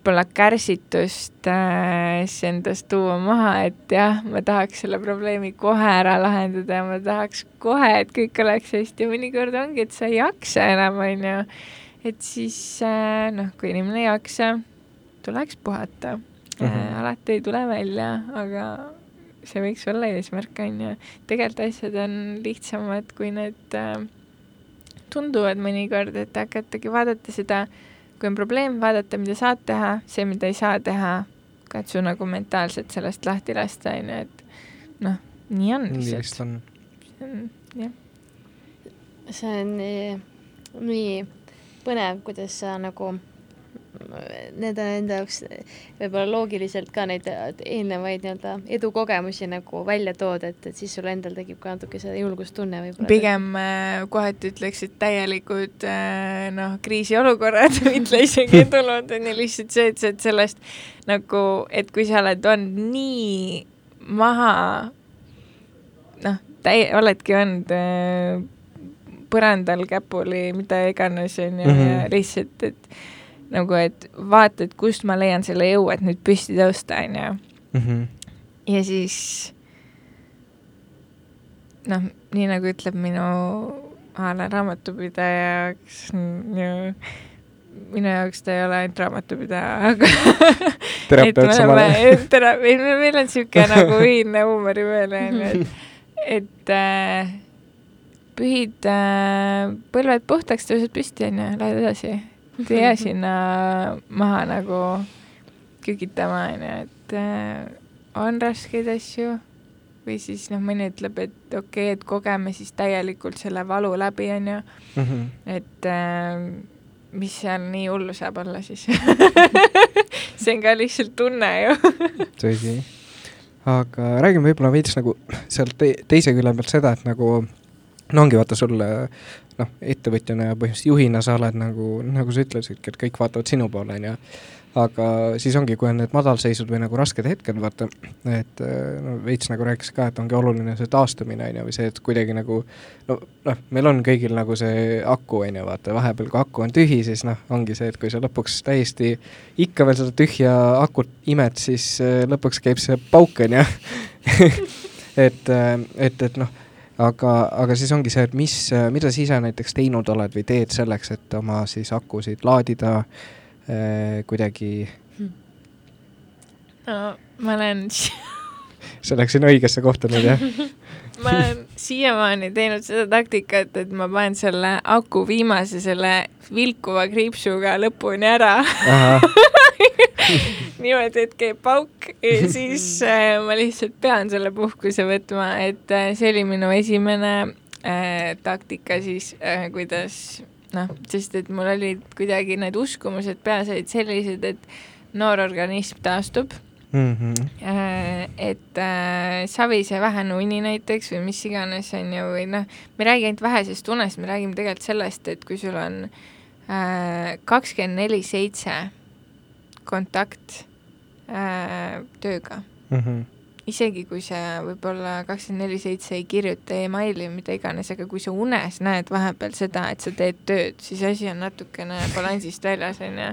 võib-olla kärsitust äh, endast tuua maha, et jah, ma tahaks selle probleemi kohe ära lahendada ja ma tahaks kohe, et kõik oleks hästi ja mõnikord ongi, et sa ei jaksa enam, on ju. et siis äh, noh, kui inimene ei jaksa, tuleks puhata mm. -hmm. alati ei tule välja, aga see võiks olla eesmärk, on ju. tegelikult asjad on lihtsamad, kui need äh, tunduvad mõnikord, et hakatagi vaadata seda, kui on probleem, vaadata, mida saad teha, see, mida ei saa teha, katsu nagu mentaalselt sellest lahti lasta, on ju, et noh, nii on lihtsalt. nii vist on. see on, jah. see on nii, nii põnev, kuidas sa nagu need on enda jaoks võib-olla loogiliselt ka neid eelnevaid nii-öelda edukogemusi nagu välja tood, et, et siis sul endal tekib ka natuke see julgustunne võib-olla. pigem äh, kohati ütleks, et täielikud äh, noh, kriisiolukorrad mitte isegi edulunud, on ju lihtsalt see, et sa oled sellest nagu, et kui sa oled olnud nii maha noh, täie-, oledki olnud äh, põrandal käpuli, mida iganes, on ju, ja mhm. lihtsalt, et nagu, et vaata, et kust ma leian selle jõu, et nüüd püsti tõusta, on ju. Mhm. ja siis noh, nii nagu ütleb minu a la raamatupidaja, kes on ju minu jaoks ta ei ole ainult raamatupidaja, aga terapeut samal ajal. tera-, meil, meil on niisugune nagu ühine huumoriveel, on ju, et, et äh, pühid äh, põlved puhtaks, tõused püsti, on ju, lähed edasi et ei jää sinna maha nagu kükitama, onju, et äh, on raskeid asju või siis noh, mõni ütleb, et okei okay,, et kogeme siis täielikult selle valu läbi, onju. Mhm. et äh, mis seal nii hullu saab olla siis see on ka lihtsalt tunne ju tõsi. aga räägime võib-olla veits nagu sealt te teise külje pealt seda, et nagu no ongi, vaata sul noh, ettevõtjana ja põhimõtteliselt juhina sa oled nagu, nagu sa ütlesidki, et kõik vaatavad sinu poole, on ju. aga siis ongi, kui on need madalseisud või nagu rasked hetked, vaata, et no veits nagu rääkis ka, et ongi oluline see taastumine, on ju, või see, et kuidagi nagu no noh, meil on kõigil nagu see aku, on ju, vaata, vahepeal kui aku on tühi, siis noh, ongi see, et kui sa lõpuks täiesti ikka veel seda tühja akut imed, siis äh, lõpuks käib see pauk, on ju et, äh, et, et noh aga, aga siis ongi see, et mis, mida sa ise näiteks teinud oled või teed selleks, et oma siis akusid laadida äh, kuidagi hmm.? no ma olen see läksin õigesse kohta nüüd, jah ma olen siiamaani teinud seda taktikat, et ma panen selle aku viimase selle vilkuva kriipsuga lõpuni ära niimoodi, et käib pauk ja siis äh, ma lihtsalt pean selle puhkuse võtma, et äh, see oli minu esimene äh, taktika siis äh,, kuidas noh, sest et mul olid kuidagi need uskumused peas olid sellised, et noor organism taastub mm. -hmm. et äh, savise vähene uni näiteks või mis iganes, on ju, või noh, me ei räägi ainult vähesest unest, me räägime tegelikult sellest, et kui sul on äh, kakskümmend neli seitse kontakt äh, tööga mm. -hmm isegi kui sa võib-olla kakskümmend neli seitse ei kirjuta emaili või mida iganes, aga kui sa unes näed vahepeal seda, et sa teed tööd, siis asi on natukene balansist väljas, on ju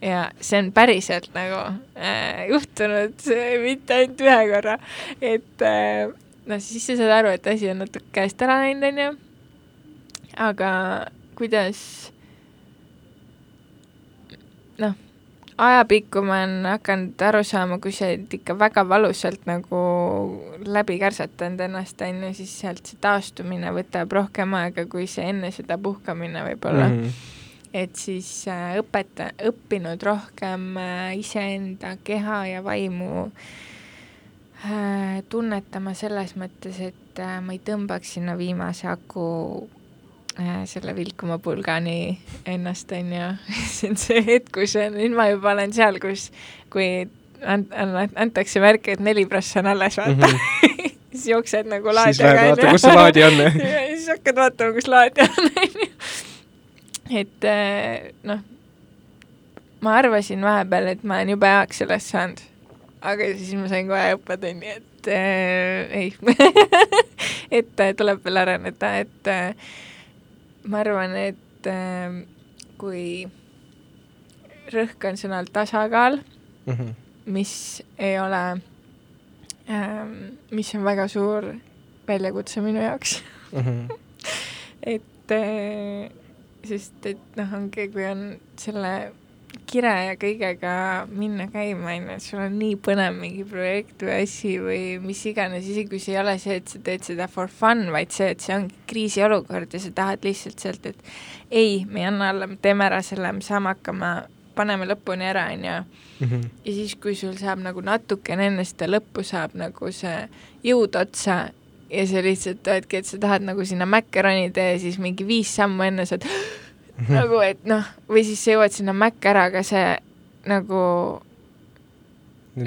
ja see on päriselt nagu äh, juhtunud mitte ainult ühe korra, et äh, noh, siis sa saad aru, et asi on natuke käest ära läinud, onju. aga kuidas noh, ajapikku ma olen hakanud aru saama, kui sa oled ikka väga valusalt nagu läbi kärsatanud ennast, on ju, siis sealt see taastumine võtab rohkem aega kui see enne seda puhkamine võib-olla mm. -hmm et siis äh, õpeta, õppinud rohkem äh, iseenda keha ja vaimu äh, tunnetama selles mõttes, et äh, ma ei tõmbaks sinna viimase aku selle vilkuma pulgani ennast, on ju. see on see hetk, kus nüüd ma juba olen seal, kus, kui ant-, antakse märke, et neli prossa on alles, vaata mm. -hmm. siis jooksed nagu laadijaga, on ju. kus see laadija on ja siis hakkad vaatama, kus laadija on, on ju. et äh, noh, ma arvasin vahepeal, et ma olen jube heaks sellest saanud. aga siis ma sain kohe õppetunni, et äh, ei et äh, tuleb veel areneda, et äh, ma arvan, et äh, kui rõhk on sõnal tasakaal mm, -hmm. mis ei ole äh,, mis on väga suur väljakutse minu jaoks mm. -hmm. et äh, sest et noh, ongi, kui on selle kire ja kõigega minna käima, on ju, et sul on nii põnev mingi projekt või asi või mis iganes, isegi kui see ei ole see, et sa teed seda for fun, vaid see, et see ongi kriisiolukord ja sa tahad lihtsalt sealt, et ei, me ei anna alla, me teeme ära selle, me saame hakkama, paneme lõpuni ära, on ju. Mhm. ja siis, kui sul saab nagu natukene enne seda lõppu saab nagu see jõud otsa ja sa lihtsalt oledki, et sa tahad nagu sinna mäkke ronida ja siis mingi viis sammu enne saad nagu, et noh, või siis sa jõuad sinna mäkke ära, aga see nagu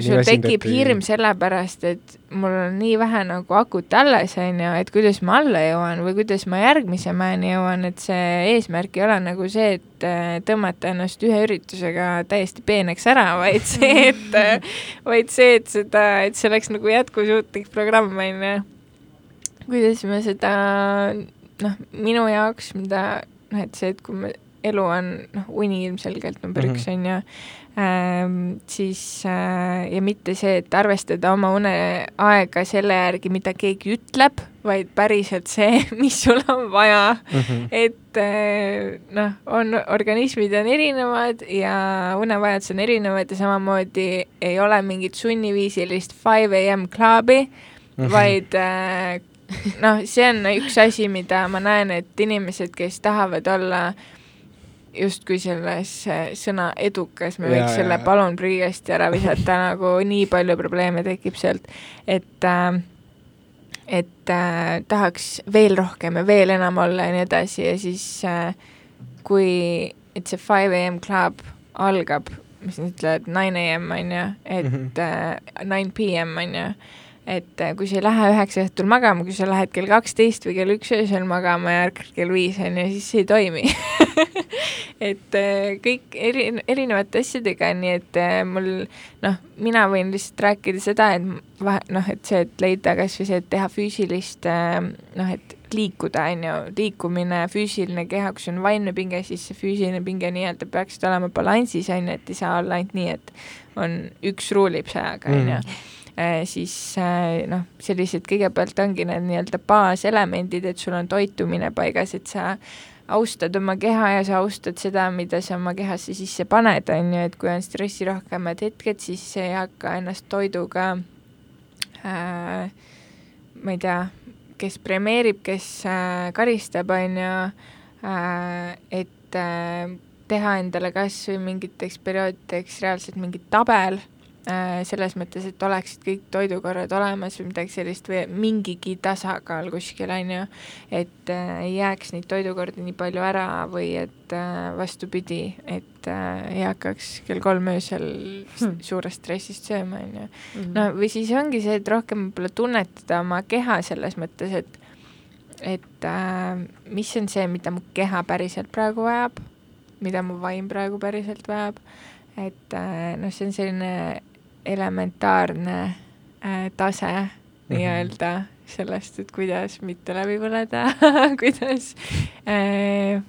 sul tekib hirm sellepärast, et mul on nii vähe nagu akut alles, on ju, et kuidas ma alla jõuan või kuidas ma järgmise mäeni jõuan, et see eesmärk ei ole nagu see, et äh, tõmmata ennast ühe üritusega täiesti peeneks ära, vaid see, et, äh, vaid see, et seda, et see oleks nagu jätkusuutlik programm, on ju. kuidas me seda, noh, minu jaoks, mida noh, et see, et kui me, elu on noh, uni ilmselgelt number mm -hmm. üks, on ju ähm,, siis äh, ja mitte see, et arvestada oma uneaega selle järgi, mida keegi ütleb, vaid päriselt see, mis sul on vaja mm. -hmm. et äh, noh, on, organismid on erinevad ja unevajadused on erinevad ja samamoodi ei ole mingit sunniviisilist five am klubi mm, -hmm. vaid äh, noh, see on üks asi, mida ma näen, et inimesed, kes tahavad olla justkui selles sõna edukas, me võiks ja, selle ja, palun prügikasti ära visata, nagu nii palju probleeme tekib sealt, et äh, et äh, tahaks veel rohkem ja veel enam olla ja nii edasi ja siis äh, kui, et see five am club algab, mis nad ütlevad, nine am on ju, et mm -hmm. äh, nine pm on ju et äh, kui sa ei lähe üheksa õhtul magama, kui sa lähed kell kaksteist või kell üks öösel magama ja ärkad kell viis, on ju, siis see ei toimi. Et äh, kõik eri, erinevate asjadega, nii et äh, mul noh, mina võin lihtsalt rääkida seda, et vahe, noh, et see, et leida kas või see, et teha füüsilist noh, et liikuda, on ju, liikumine, füüsiline keha, kui sul on vaimne pinge, siis see füüsiline pinge nii-öelda peaksid olema balansis, on ju, et ei saa olla ainult nii, et on üks ruulib sajaga, on ju. Mm siis äh, noh, sellised kõigepealt ongi need nii-öelda baaselemendid, et sul on toitumine paigas, et sa austad oma keha ja sa austad seda, mida sa oma kehasse sisse paned, on ju, et kui on stressirohkemad hetked, siis ei hakka ennast toiduga äh, ma ei tea, kes premeerib, kes äh, karistab, on ju äh,, et äh, teha endale kas või mingiteks perioodideks reaalselt mingi tabel Äh, selles mõttes, et oleksid kõik toidukorrad olemas või midagi sellist või mingigi tasakaal kuskil, on ju, et äh, ei jääks neid toidukordi nii palju ära või et äh, vastupidi, et äh, ei hakkaks kell kolm öösel hmm. suurest stressist sööma, on ju. Mhm. no või siis ongi see, et rohkem võib-olla tunnetada oma keha selles mõttes, et et äh, mis on see, mida mu keha päriselt praegu vajab, mida mu vaim praegu päriselt vajab, et äh, noh, see on selline elementaarne äh, tase -hmm. nii-öelda sellest, et kuidas mitte läbi põleda kuidas äh,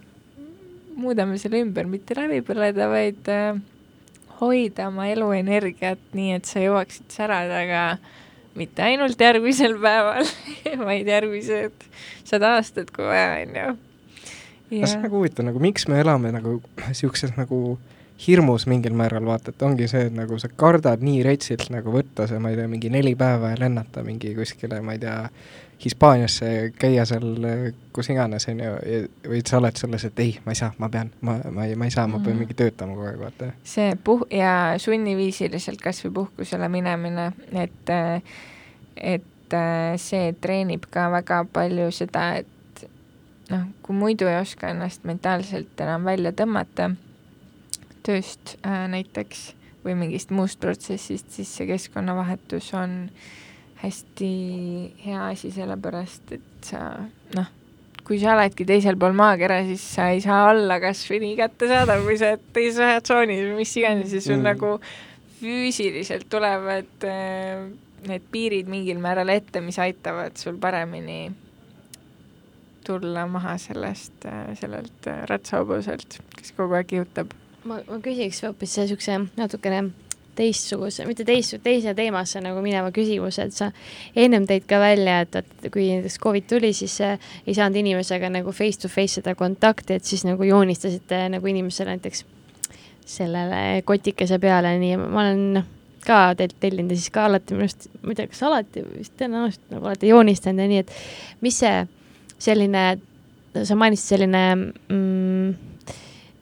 muudame selle ümber, mitte läbi põleda, vaid äh, hoida oma eluenergiat nii, et sa jõuaksid särada mitte ainult järgmisel päeval vaid järgmised sada aastat, kui vaja, on ju. see on nagu huvitav, nagu miks me elame nagu niisuguses nagu hirmus mingil määral vaata, et ongi see, et nagu sa kardad nii retsilt nagu võtta see, ma ei tea, mingi neli päeva ja lennata mingi kuskile, ma ei tea, Hispaaniasse, käia seal kus iganes, on ju, või sa oled selles, et ei, ma ei saa, ma pean, ma, ma ei, ma ei saa, ma pean mhm. mingi töötama kogu aeg, vaata. see puh- ja sunniviisiliselt kas või puhkusele minemine, et, et see treenib ka väga palju seda, et noh, kui muidu ei oska ennast mentaalselt enam välja tõmmata tööst äh, näiteks või mingist muust protsessist, siis see keskkonnavahetus on hästi hea asi, sellepärast et sa noh, kui sa oledki teisel pool maakera, siis sa ei saa olla kas või nii kättesaadav, kui sa oled teises tsoonis või mis iganes ja sul mm. nagu füüsiliselt tulevad äh, need piirid mingil määral ette, mis aitavad sul paremini tulla maha sellest äh,, sellelt ratsahobuselt, kes kogu aeg kihutab ma, ma küsiks hoopis niisuguse natukene teistsuguse, mitte teist, teise teemasse nagu mineva küsimuse, et sa ennem tõid ka välja, et, et kui näiteks Covid tuli, siis ei saanud inimesega nagu face to face seda kontakti, et siis nagu joonistasite nagu inimesele näiteks sellele kotikese peale, nii ma olen ka teilt tellinud ja siis ka alati minu arust, ma ei tea, kas alati, vist tõenäoliselt nagu olete joonistanud ja nii, et mis see selline, sa mainisid selline mm,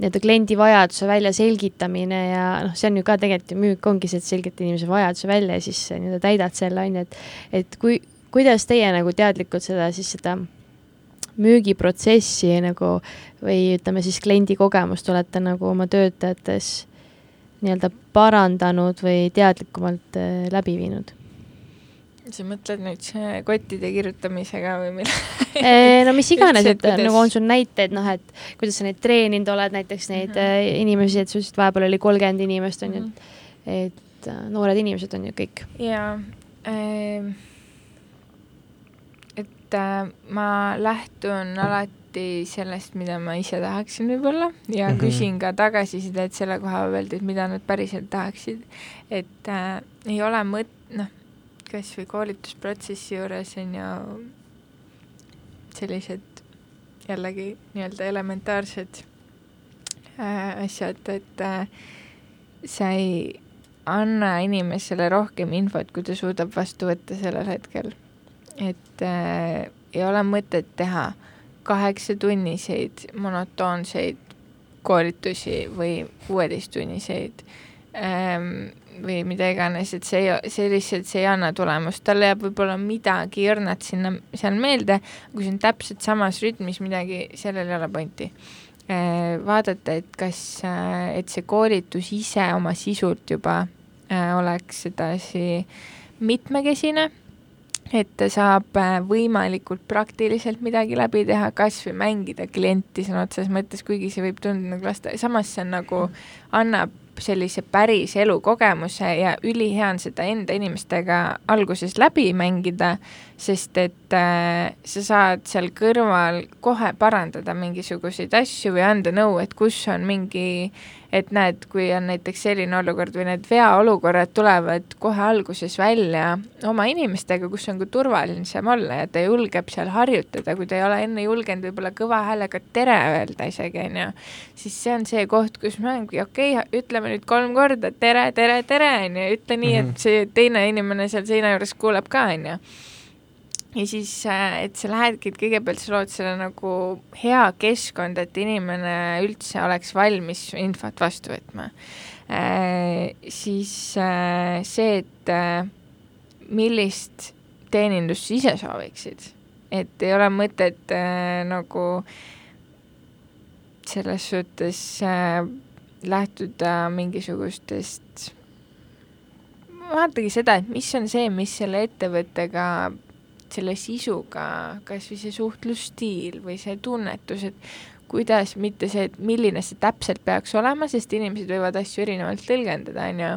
nii-öelda kliendi vajaduse väljaselgitamine ja noh, see on ju ka tegelikult ju müük ongi see, et selgitad inimese vajaduse välja ja siis nii-öelda täidad selle, on ju, et et kui, kuidas teie nagu teadlikult seda siis seda müügiprotsessi nagu või ütleme siis kliendi kogemust olete nagu oma töötajates nii-öelda parandanud või teadlikumalt äh, läbi viinud sa mõtled nüüd kottide kirjutamisega või mille no mis iganes, et kuidas... nagu on sul näiteid, noh, et kuidas sa neid treeninud oled, näiteks neid mm -hmm. inimesi, et sul vist vahepeal oli kolmkümmend inimest, on ju mm, -hmm. et, äh, noored inimesed on ju kõik. jaa äh,, et äh, ma lähtun alati sellest, mida ma ise tahaksin võib-olla ja mm -hmm. küsin ka tagasisidet selle koha pealt, et mida nad päriselt tahaksid. et äh, ei ole mõt-, noh kas või koolitusprotsessi juures on ju sellised jällegi nii-öelda elementaarsed äh, asjad, et äh, sa ei anna inimesele rohkem infot, kui ta suudab vastu võtta sellel hetkel. et äh, ei ole mõtet teha kaheksatunniseid monotoonseid koolitusi või kuueteisttunniseid ähm, või mida iganes, et see, see lihtsalt, see ei anna tulemust, talle jääb võib-olla midagi õrnat sinna, seal meelde, kui see on täpselt samas rütmis midagi, sellel ei ole pointi. Äh, vaadata, et kas, äh, et see koolitus ise oma sisult juba äh, oleks sedasi mitmekesine, et ta saab võimalikult praktiliselt midagi läbi teha, kas või mängida klienti sõna otseses mõttes, kuigi see võib tunduda nagu laste, samas see on nagu, annab sellise päris elukogemuse ja ülihea on seda enda inimestega alguses läbi mängida, sest et äh, sa saad seal kõrval kohe parandada mingisuguseid asju või anda nõu, et kus on mingi et näed, kui on näiteks selline olukord või need veaolukorrad tulevad kohe alguses välja oma inimestega, kus on ka turvalisem olla ja ta julgeb seal harjutada, kui ta ei ole enne julgenud võib-olla kõva häälega tere öelda isegi, on ju, siis see on see koht, kus me olemegi, okei okay,, ütleme nüüd kolm korda tere, tere, tere, on ju, ütle nii mm, -hmm. et mhm. see teine inimene seal seina juures kuuleb ka, on ju ja siis, äh, et sa lähedki, et kõigepealt sa lood selle nagu hea keskkond, et inimene üldse oleks valmis infot vastu võtma äh,. siis äh, see, et millist teenindust sa ise sooviksid, et ei ole mõtet nagu selles suhtes äh, lähtuda mingisugustest vaadake seda, et mis on see, mis selle ettevõttega selle sisuga, kas või see suhtlusstiil või see tunnetus, et kuidas, mitte see, et milline see täpselt peaks olema, sest inimesed võivad asju erinevalt tõlgendada, on ju,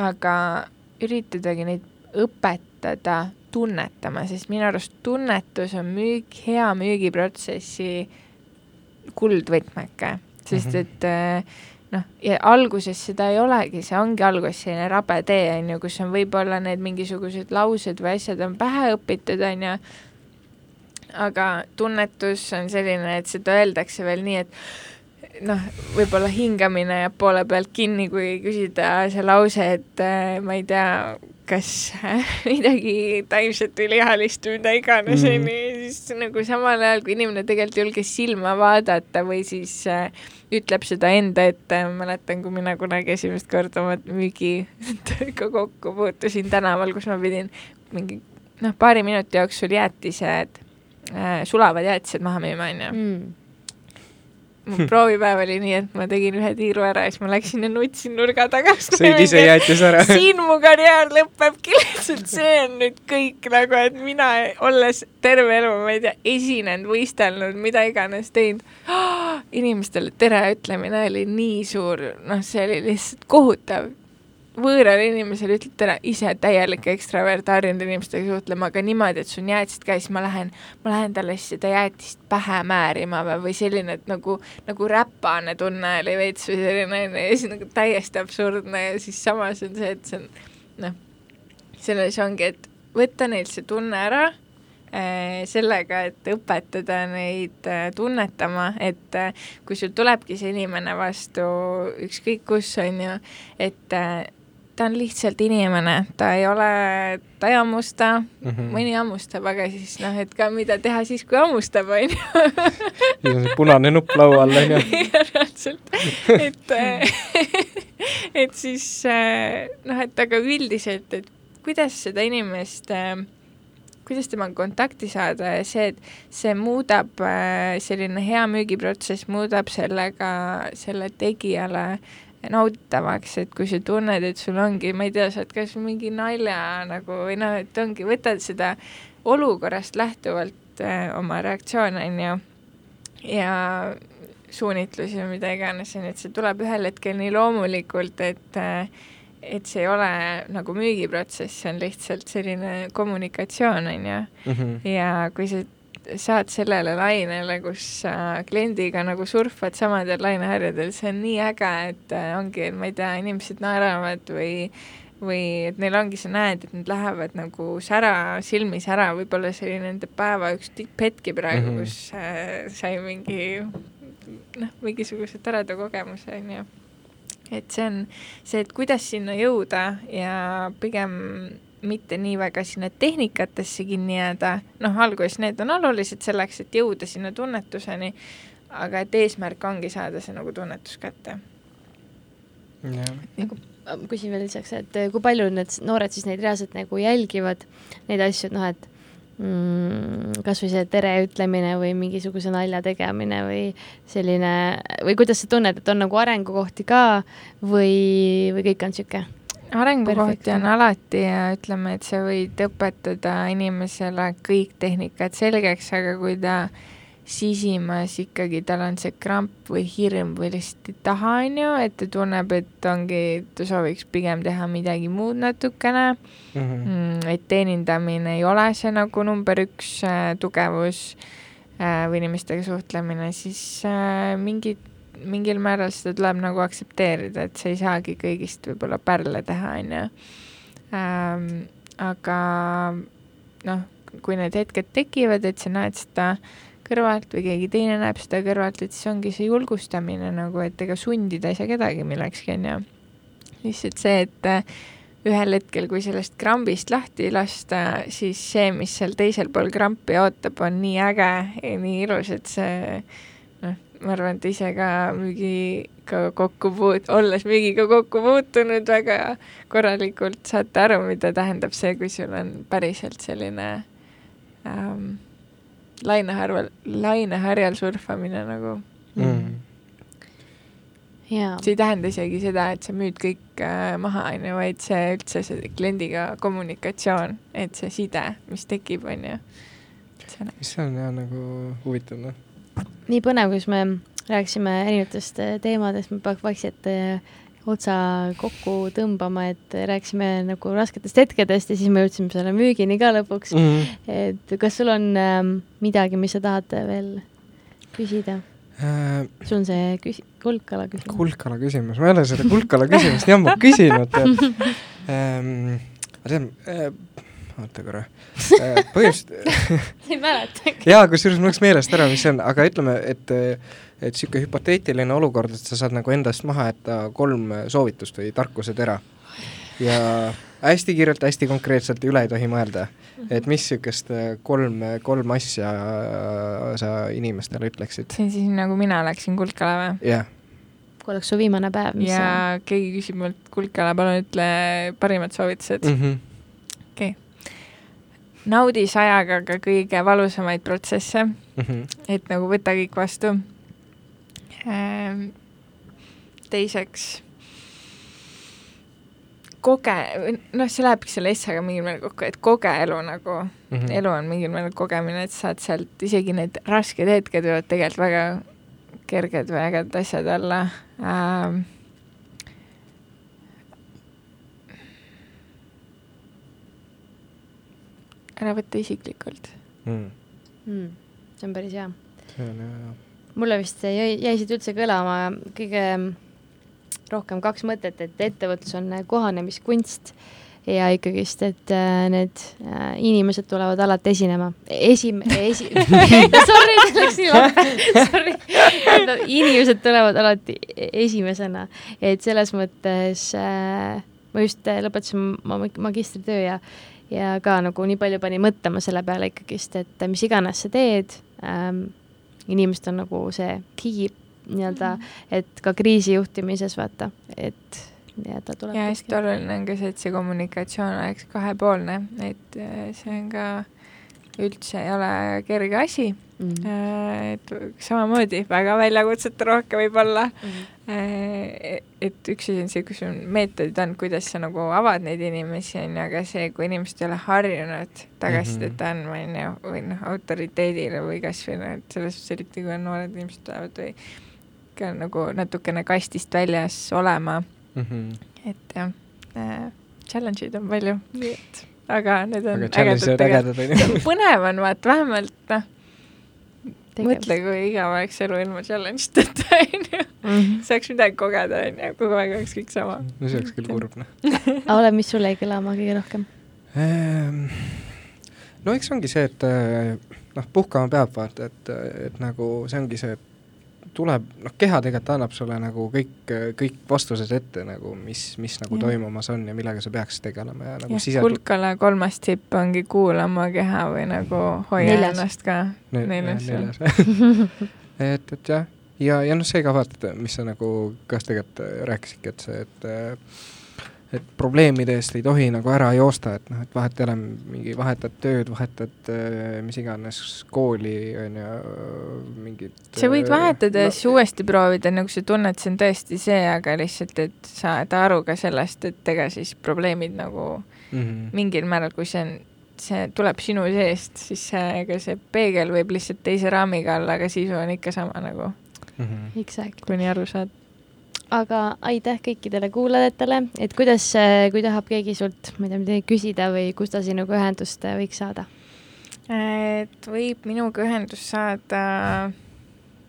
aga üritadagi neid õpetada tunnetama, sest minu arust tunnetus on müük, hea müügiprotsessi kuldvõtmeke, sest mm -hmm. Noh, ja alguses seda ei olegi, see ongi alguses selline rabe tee, on ju, kus on võib-olla need mingisugused laused või asjad on pähe õpitud, on ju, aga tunnetus on selline, et seda öeldakse veel nii, et noh, võib-olla hingamine jääb poole pealt kinni, kui küsida see lause, et äh, ma ei tea, kas midagi taimset või lihalist või mida iganes, Mhm. onju, siis nagu samal ajal, kui inimene tegelikult ei julge silma vaadata või siis äh, ütleb seda enda ette, mäletan, kui mina kunagi esimest korda oma müügiga kokku puutusin tänaval, kus ma pidin mingi noh, paari minuti jooksul jäätised äh,, sulavad jäätised maha müüma, onju mm. Mu proovipäev oli nii, et ma tegin ühe tiiru ära ja siis ma läksin ja nutsin nurga taga. sõid ise jäätis ära. Siin mu karjäär lõpebki lihtsalt, see on nüüd kõik nagu, et mina, olles terve elu, ma ei tea, esinenud, võistelnud, mida iganes teinud. Oh,, inimestele tere ütlemine oli nii suur, noh, see oli lihtsalt kohutav võõrale inimesele ütled tere, ise täielik ekstravert, harjunud inimestega suhtlema, aga niimoodi, et sul on jäätised käes, ma lähen, ma lähen talle siis seda jäätist pähe määrima või, või selline, et nagu, nagu räpane tunne oli veits või selline onju ja siis nagu täiesti absurdne ja siis samas on see, et see on noh, selles ongi, et võtta neilt see tunne ära äh, sellega, et õpetada neid äh, tunnetama, et äh, kui sul tulebki see inimene vastu ükskõik kus, on ju, et ta on lihtsalt inimene, ta ei ole, ta ei hammusta mm, -hmm. mõni hammustab, aga siis noh, et ka mida teha siis, kui hammustab, on ju. siis on see punane nupp laua all, on ju. reaalselt, et et siis noh, et aga üldiselt, et kuidas seda inimest kuidas temaga kontakti saada ja see, et see muudab, selline hea müügiprotsess muudab sellega, selle tegijale nauditavaks, et kui sa tunned, et sul ongi, ma ei tea, sa oled kas mingi nalja nagu või noh, et ongi, võtad seda olukorrast lähtuvalt äh, oma reaktsioone, on ju, ja suunitlusi või mida iganes, on ju, et see tuleb ühel hetkel nii loomulikult, et äh, et see ei ole nagu müügiprotsess, see on lihtsalt selline kommunikatsioon, on ju. ja kui sa saad sellele lainele, kus sa kliendiga nagu surfad samadel laineharjadel, see on nii äge, et äh, ongi, et ma ei tea, inimesed naeravad või või et neil ongi, sa näed, et nad lähevad nagu sära, silmis ära, võib-olla see oli nende päeva üks tipphetki praegu mm, -hmm. kus äh, sai mingi noh, mingisuguse toreda kogemuse, on ju et see on see, et kuidas sinna jõuda ja pigem mitte nii väga sinna tehnikatesse kinni jääda, noh, alguses need on olulised selleks, et jõuda sinna tunnetuseni, aga et eesmärk ongi saada see nagu tunnetus kätte. nagu küsin veel lisaks, et kui palju need noored siis neid reaalselt nagu jälgivad, neid asju, et noh, et mm, kasvõi see tere ütlemine või mingisuguse nalja tegemine või selline, või kuidas sa tunned, et on nagu arengukohti ka või, või kõik on niisugune? Arengukohti on alati ja ütleme, et sa võid õpetada inimesele kõik tehnikad selgeks, aga kui ta sisimas ikkagi tal on see kramp või hirm või lihtsalt ei taha, on ju, et ta tunneb, et ongi, ta sooviks pigem teha midagi muud natukene mm. -hmm. et teenindamine ei ole see nagu number üks äh, tugevus äh, või inimestega suhtlemine, siis äh, mingid, mingil määral seda tuleb nagu aktsepteerida, et sa ei saagi kõigist võib-olla pärle teha, on ju. aga noh, kui need hetked tekivad, et sa näed seda kõrvalt või keegi teine näeb seda kõrvalt, et siis ongi see julgustamine nagu, et ega sundida ei saa kedagi millekski, on ju. lihtsalt see, et äh, ühel hetkel, kui sellest krambist lahti lasta, siis see, mis seal teisel pool krampi ootab, on nii äge ja nii ilus, et see ma arvan, et ise ka müügiga kokku puut-, olles müügiga kokku puutunud väga korralikult, saate aru, mida tähendab see, kui sul on päriselt selline ähm, laineharval, laineharjal surfamine nagu mm.. Yeah. see ei tähenda isegi seda, et sa müüd kõik äh, maha, on ju, vaid see üldse see kliendiga kommunikatsioon, et see side, mis tekib, on ju. see on jah nagu huvitav, noh. Nii põnev, kus me rääkisime erinevatest äh, teemadest, me peaks vaikselt äh, otsa kokku tõmbama, et rääkisime nagu rasketest hetkedest ja siis me jõudsime selle müügini ka lõpuks mm. -hmm. et kas sul on äh, midagi, mis sa tahad veel küsida äh,? sul on see küsi-, kuldkala küsimus. kuldkala küsimus, ma ei ole seda kuldkala küsimust nii ammu küsinud ähm,. see on äh,, oota korra äh, põhimõtteliselt ei mäletagi. jaa, kusjuures mul läks meelest ära, mis see on, aga ütleme, et et niisugune hüpoteetiline olukord, et sa saad nagu endast maha jätta kolm soovitust või tarkusetera ja hästi kiirelt, hästi konkreetselt üle ei tohi mõelda. et mis niisugust kolm, kolm asja sa inimestele ütleksid? see on siis nagu mina läksin Kulkale või? jah yeah kui oleks su viimane päev, mis ja keegi küsib mult, Kulkala, palun ütle parimad soovitused mm. -hmm. Okei okay.. naudi sajaga ka kõige valusamaid protsesse mm, -hmm. et nagu võta kõik vastu ehm,. teiseks koge-, noh, see lähebki selle essega mingil määral kokku, et koge elu nagu mm, -hmm. elu on mingil määral kogemine, et saad sealt isegi need rasked hetked võivad tegelikult väga kerged või ägedad asjad olla ähm,. Ära võta isiklikult mm.. Mm, see on päris hea. see on hea, jah. mulle vist jäi, jäi siit üldse kõlama kõige rohkem kaks mõtet, et ettevõtlus on kohanemiskunst ja ikkagist, et äh, need äh, inimesed tulevad alati esinema. esim-, esi-, sorry, läks nii lahe, sorry. inimesed tulevad alati esimesena, et selles mõttes äh, ma just äh, lõpetasin ma magistritöö ja ja ka nagu nii palju pani mõtlema selle peale ikkagist, et mis iganes sa teed ähm,, inimesed on nagu see key nii-öelda, mhm. et ka kriisijuhtimises vaata, et ta tuleb. ja hästi oluline on ka see, et see kommunikatsioon oleks kahepoolne, et äh, see on ka üldse ei ole kerge asi mm. -hmm. et samamoodi väga väljakutsete rohke võib-olla mm. -hmm. et üks asi on see, kus on meetodid on, kuidas sa nagu avad neid inimesi, on ju, aga see, kui inimesed ei ole harjunud tagasisidet mm -hmm. andma, on ju, või noh, autoriteedile või kasvõi noh, et selles suhtes eriti, kui on noored inimesed tulevad või ka nagu natukene kastist väljas olema mm. -hmm. et jah äh,, challenge'id on palju, nii et aga need on aga ägedad tegelikult. põnev on vaata, vähemalt noh, mõtle, kui igav oleks elu ilma challenge deta, onju. Mhm. saaks midagi kogeda, onju, kogu aeg oleks kõik sama. no see oleks küll kurb, noh. aga ole, mis sulle jäi kõlama kõige rohkem ehm,? no eks ongi see, et eh, noh, puhkama peab vaata, et, et nagu see ongi see, et tuleb, noh, keha tegelikult annab sulle nagu kõik, kõik vastused ette nagu, mis, mis nagu ja. toimumas on ja millega sa peaksid tegelema ja nagu sised... kulkale kolmas tipp ongi kuula oma keha või nagu hoia neljas. ennast ka ne. neljas, neljas. et, et jah, ja, ja noh, see ka vaata, mis sa nagu kas tegelikult rääkisidki, et see, et et probleemide eest ei tohi nagu ära joosta, et noh, et vahet ei ole, mingi vahetad tööd, vahetad äh, mis iganes kooli, on ju, mingit sa võid äh, vahetada ja no, siis uuesti proovida, nagu sa tunned, see on tõesti see, aga lihtsalt, et saada aru ka sellest, et ega siis probleemid nagu mm -hmm. mingil määral, kui see on see tuleb sinu seest, siis see, ega see peegel võib lihtsalt teise raamiga olla, aga sisu on ikka sama nagu mm. -hmm. Exactly. kui nii aru saad aga aitäh kõikidele kuulajatele, et kuidas, kui tahab keegi sult, ma ei tea, midagi küsida või kus ta sinuga ühendust võiks saada? et võib minuga ühendust saada,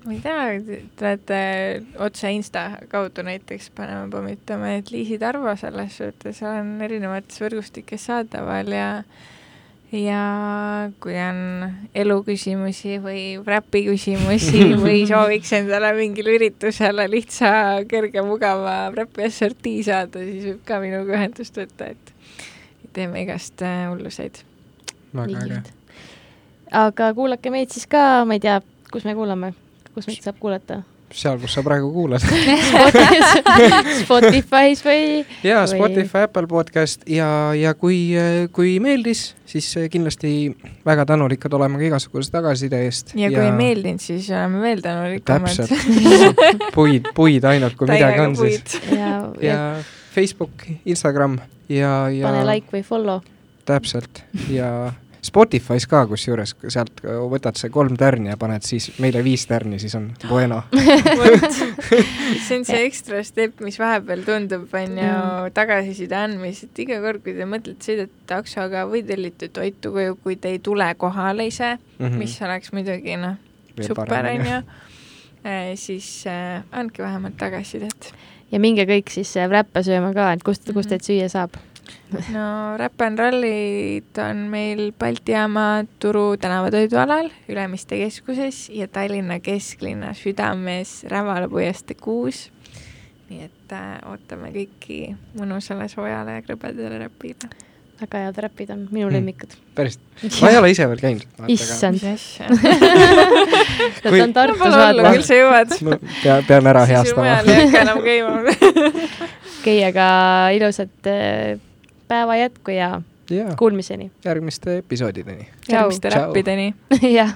ma ei tea, te olete otse Insta kaudu näiteks paneme pommitama, et Liisi Tarvo selles suhtes on erinevates võrgustikes saadaval ja ja kui on eluküsimusi või räpi küsimusi või sooviks endale mingile üritusele lihtsa, kerge, mugava räpi assortii saada, siis võib ka minuga ühendust võtta, et teeme igast äh, hulluseid. väga äge. aga kuulake meid siis ka, ma ei tea, kus me kuulame, kus meid saab kuulata seal, kus sa praegu kuulad Spotify's või? jaa, Spotify, Apple podcast ja, ja kui, kui meeldis, siis kindlasti väga tänulikud oleme ka igasuguse tagasiside eest. ja kui ja... ei meeldinud, siis oleme veel tänulikumad. täpselt puid, puid ainult, kui midagi on siis. ja, ja Facebook, Instagram ja, ja. pane like või follow. täpselt ja Spotify's ka kusjuures, sealt võtad see kolm tärni ja paned siis meile viis tärni, siis on bueno see on see ekstra step, mis vahepeal tundub, on ju, mm. tagasiside andmis, et iga kord, kui te mõtlete, sõidate taksoga või tellite toitu koju, kui te ei tule kohale ise mm, -hmm. mis oleks muidugi noh, super, on ju, eh, siis äh, andke vähemalt tagasisidet. ja minge kõik siis räppe sööma ka, et kust, kust mhm. teid süüa saab no Rap n Rallyt on meil Balti jaama Turu tänavatoidualal Ülemiste keskuses ja Tallinna kesklinna südames Rävala puiestee kuus. nii et äh, ootame kõiki mõnusale soojale ja krõbedale räpile. väga head räpid on, minu mm. lemmikud. päris, ma ei ole ise veel käinud. issand. ta on Tartus vaata. küll sa jõuad. pea, pean ära heastama. siis mujal ei hakka enam käima. okei, aga ilusat äh, päeva jätku ja, ja. kuulmiseni. järgmiste episoodideni. järgmiste räppideni. jah